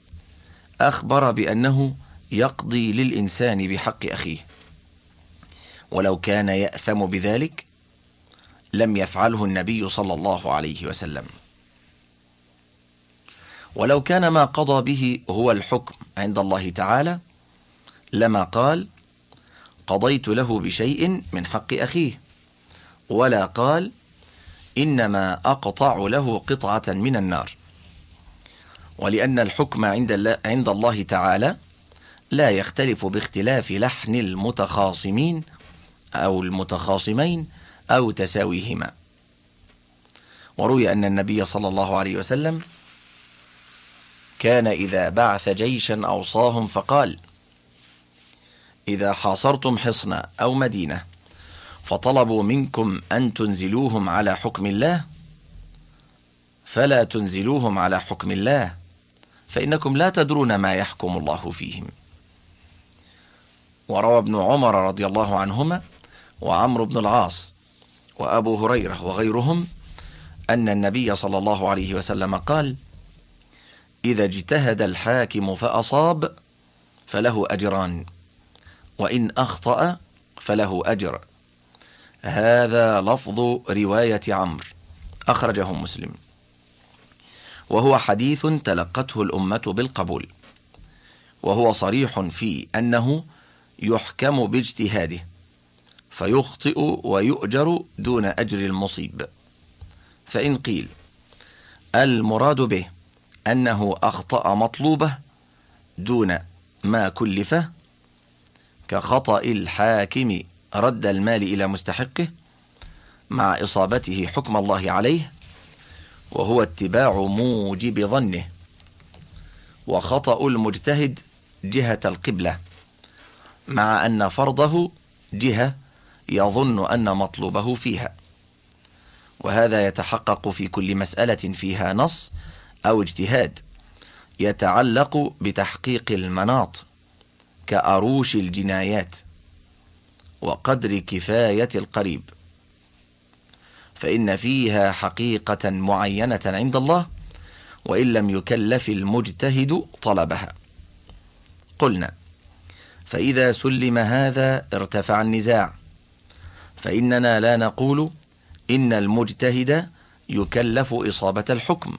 أخبر بأنه يقضي للإنسان بحق أخيه. ولو كان يأثم بذلك لم يفعله النبي صلى الله عليه وسلم. ولو كان ما قضى به هو الحكم عند الله تعالى لما قال قضيت له بشيء من حق أخيه ولا قال إنما أقطع له قطعة من النار ولأن الحكم عند عند الله تعالى لا يختلف باختلاف لحن المتخاصمين أو المتخاصمين أو تساويهما. وروي أن النبي صلى الله عليه وسلم كان إذا بعث جيشا أوصاهم فقال إذا حاصرتم حصنا أو مدينة فطلبوا منكم أن تنزلوهم على حكم الله فلا تنزلوهم على حكم الله فإنكم لا تدرون ما يحكم الله فيهم. وروى ابن عمر رضي الله عنهما وعمرو بن العاص وأبو هريرة وغيرهم أن النبي صلى الله عليه وسلم قال إذا اجتهد الحاكم فأصاب فله أجران وإن أخطأ فله أجر. هذا لفظ رواية عمرو أخرجه مسلم. وهو حديث تلقته الأمة بالقبول وهو صريح في أنه يحكم باجتهاده فيخطئ ويؤجر دون أجر المصيب. فإن قيل المراد به أنه أخطأ مطلوبة دون ما كلفه كخطأ الحاكم رد المال إلى مستحقه مع إصابته حكم الله عليه وهو اتباع موجب ظنه. وخطأ المجتهد جهة القبلة مع أن فرضه جهة يظن أن مطلوبه فيها. وهذا يتحقق في كل مسألة فيها نص أو اجتهاد يتعلق بتحقيق المناط كأروش الجنايات وقدر كفاية القريب. فإن فيها حقيقة معينة عند الله وإن لم يكلف المجتهد طلبها. قلنا فإذا سلم هذا ارتفع النزاع. فإننا لا نقول إن المجتهد يكلف إصابة الحكم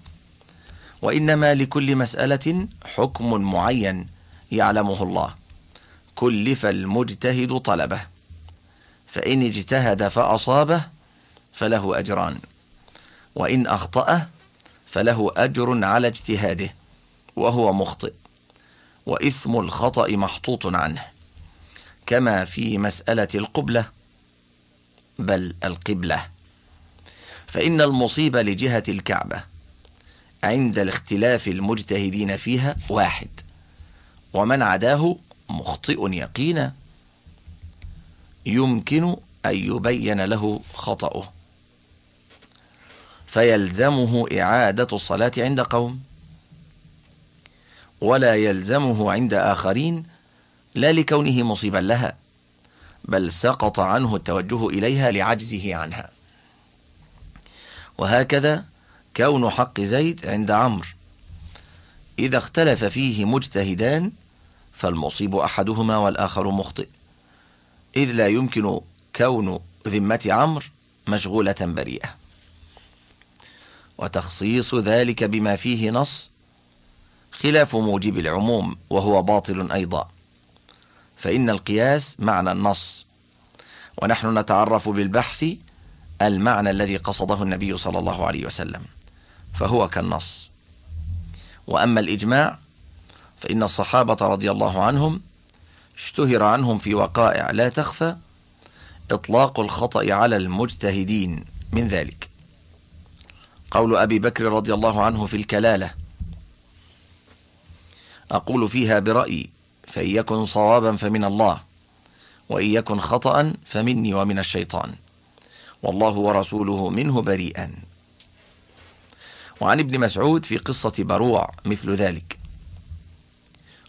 وإنما لكل مسألة حكم معين يعلمه الله. كلف المجتهد طلبه فإن اجتهد فأصابه فله أجران. وإن أخطأه فله أجر على اجتهاده وهو مخطئ. وإثم الخطأ محطوط عنه. كما في مسألة القبلة بل القبلة. فإن المصيبة لجهة الكعبة عند الاختلاف المجتهدين فيها واحد. ومن عداه مخطئ يقينا يمكن أن يبين له خطأه. فيلزمه إعادة الصلاة عند قوم ولا يلزمه عند آخرين لا لكونه مصيبا لها بل سقط عنه التوجه إليها لعجزه عنها. وهكذا كون حق زيد عند عمرو. إذا اختلف فيه مجتهدان فالمصيب أحدهما والآخر مخطئ. إذ لا يمكن كون ذمة عمرو مشغولة بريئة. وتخصيص ذلك بما فيه نص خلاف موجب العموم وهو باطل أيضا. فإن القياس معنى النص. ونحن نتعرف بالبحث المعنى الذي قصده النبي صلى الله عليه وسلم فهو كالنص. وأما الإجماع فإن الصحابة رضي الله عنهم اشتهر عنهم في وقائع لا تخفى إطلاق الخطأ على المجتهدين من ذلك. قول أبي بكر رضي الله عنه في الكلالة. أقول فيها برأيي فإن يكن صوابا فمن الله وإن يكن خطأ فمني ومن الشيطان. والله ورسوله منه بريئا. وعن ابن مسعود في قصة بروع مثل ذلك.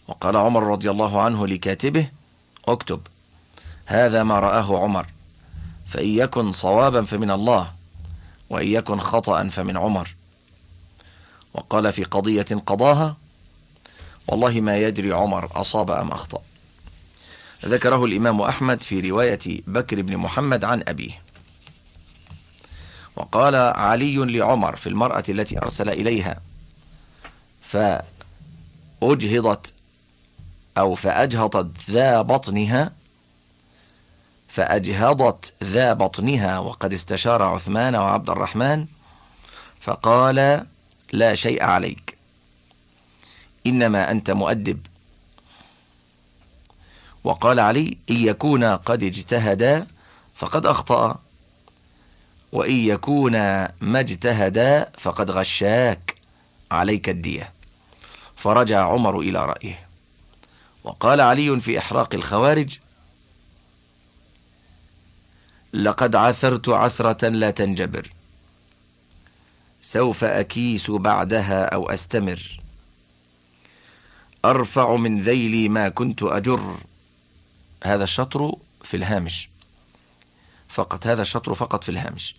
وقال عمر رضي الله عنه لكاتبه اكتب هذا ما رآه عمر فإن يكن صوابا فمن الله وإن يكن خطأ فمن عمر. وقال في قضية قضاها والله ما يدري عمر أصاب أم أخطأ. ذكره الإمام أحمد في رواية بكر بن محمد عن أبيه. وقال علي لعمر في المرأة التي أرسل إليها فأجهضت أو فأجهضت ذا بطنها فأجهضت ذا بطنها وقد استشار عثمان وعبد الرحمن فقال لا شيء عليك. إنما أنت مؤدب. وقال علي إن يكونا قد اجتهدا فقد أخطأ. وإن يكونا ما اجتهدا فقد غشاك. عليك الدية. فرجع عمر إلى رأيه. وقال علي في إحراق الخوارج لقد عثرت عثرة لا تنجبر. سوف أكيس بعدها أو أستمر. أرفع من ذيلي ما كنت أجر. هذا الشطر في الهامش. فقط هذا الشطر فقط في الهامش.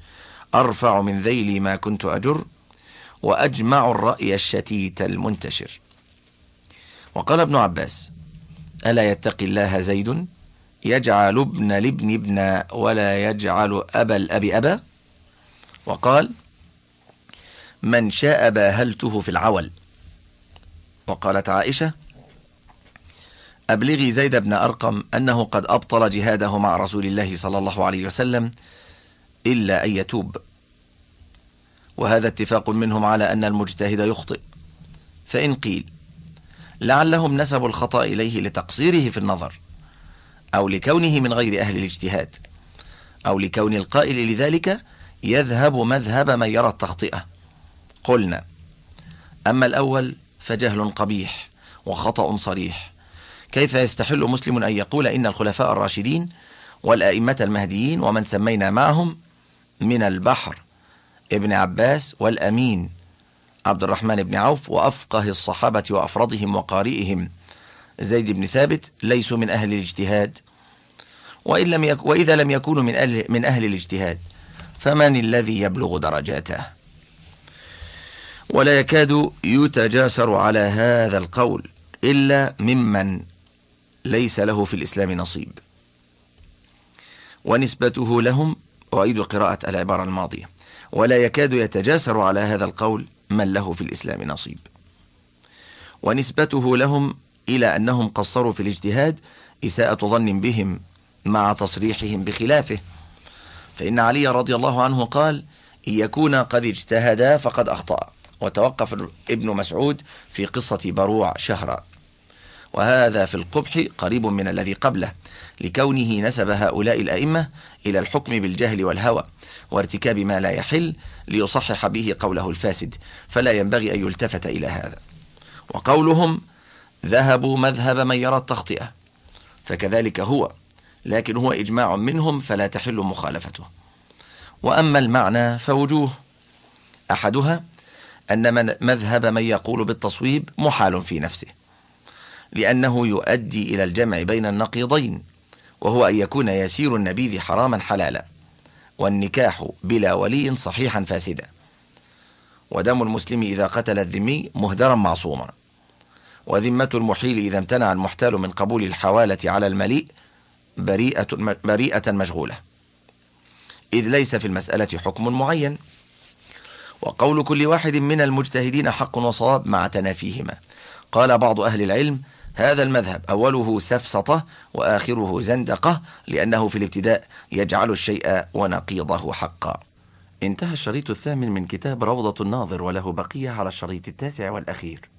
أرفع من ذيلي ما كنت أجر وأجمع الرأي الشتيت المنتشر. وقال ابن عباس ألا يتقي الله زيد؟ يجعل ابن لابن ابن ولا يجعل أبا الأب أبا؟ وقال من شاء باهلته في العول. وقالت عائشة أبلغي زيد بن أرقم أنه قد أبطل جهاده مع رسول الله صلى الله عليه وسلم إلا أن يتوب. وهذا اتفاق منهم على أن المجتهد يخطئ. فإن قيل لعلهم نسبوا الخطأ إليه لتقصيره في النظر. أو لكونه من غير أهل الاجتهاد أو لكون القائل لذلك يذهب مذهب من يرى التخطئة. قلنا أما الأول فجهل قبيح وخطأ صريح. كيف يستحل مسلم أن يقول إن الخلفاء الراشدين والأئمة المهديين ومن سمينا معهم من البحر ابن عباس والأمين عبد الرحمن بن عوف وأفقه الصحابة وأفرضهم وقارئهم؟ زيد بن ثابت ليسوا من أهل الاجتهاد وإن لم يك وإذا لم يكونوا من أهل, من أهل الاجتهاد فمن الذي يبلغ درجاته؟ ولا يكاد يتجاسر على هذا القول إلا ممن ليس له في الإسلام نصيب. ونسبته لهم أعيد قراءة العبارة الماضية ولا يكاد يتجاسر على هذا القول من له في الإسلام نصيب. ونسبته لهم إلى أنهم قصروا في الاجتهاد إساءة ظن بهم مع تصريحهم بخلافه. فإن علي رضي الله عنه قال إن يكون قد اجتهدا فقد أخطأ وتوقف ابن مسعود في قصة بروع شهرا. وهذا في القبح قريب من الذي قبله لكونه نسب هؤلاء الأئمة إلى الحكم بالجهل والهوى وارتكاب ما لا يحل ليصحح به قوله الفاسد فلا ينبغي أن يلتفت إلى هذا. وقولهم ذهبوا مذهب من يرى التخطئة. فكذلك هو لكن هو إجماع منهم فلا تحل مخالفته. وأما المعنى فوجوه. أحدها أن من مذهب من يقول بالتصويب محال في نفسه لأنه يؤدي إلى الجمع بين النقيضين وهو أن يكون يسير النبيذ حراما حلالا والنكاح بلا ولي صحيحا فاسدا. ودم المسلم إذا قتل الذمي مهدرا معصوما. وذمة المحيل إذا امتنع المحتال من قبول الحوالة على المليء بريئة, بريئة مشغولة. إذ ليس في المسألة حكم معين. وقول كل واحد من المجتهدين حق وصواب مع تنافيهما. قال بعض أهل العلم هذا المذهب أوله سفسطة وآخره زندقة لأنه في الابتداء يجعل الشيء ونقيضه حقا. انتهى الشريط الثامن من كتاب روضة الناظر وله بقية على الشريط التاسع والأخير.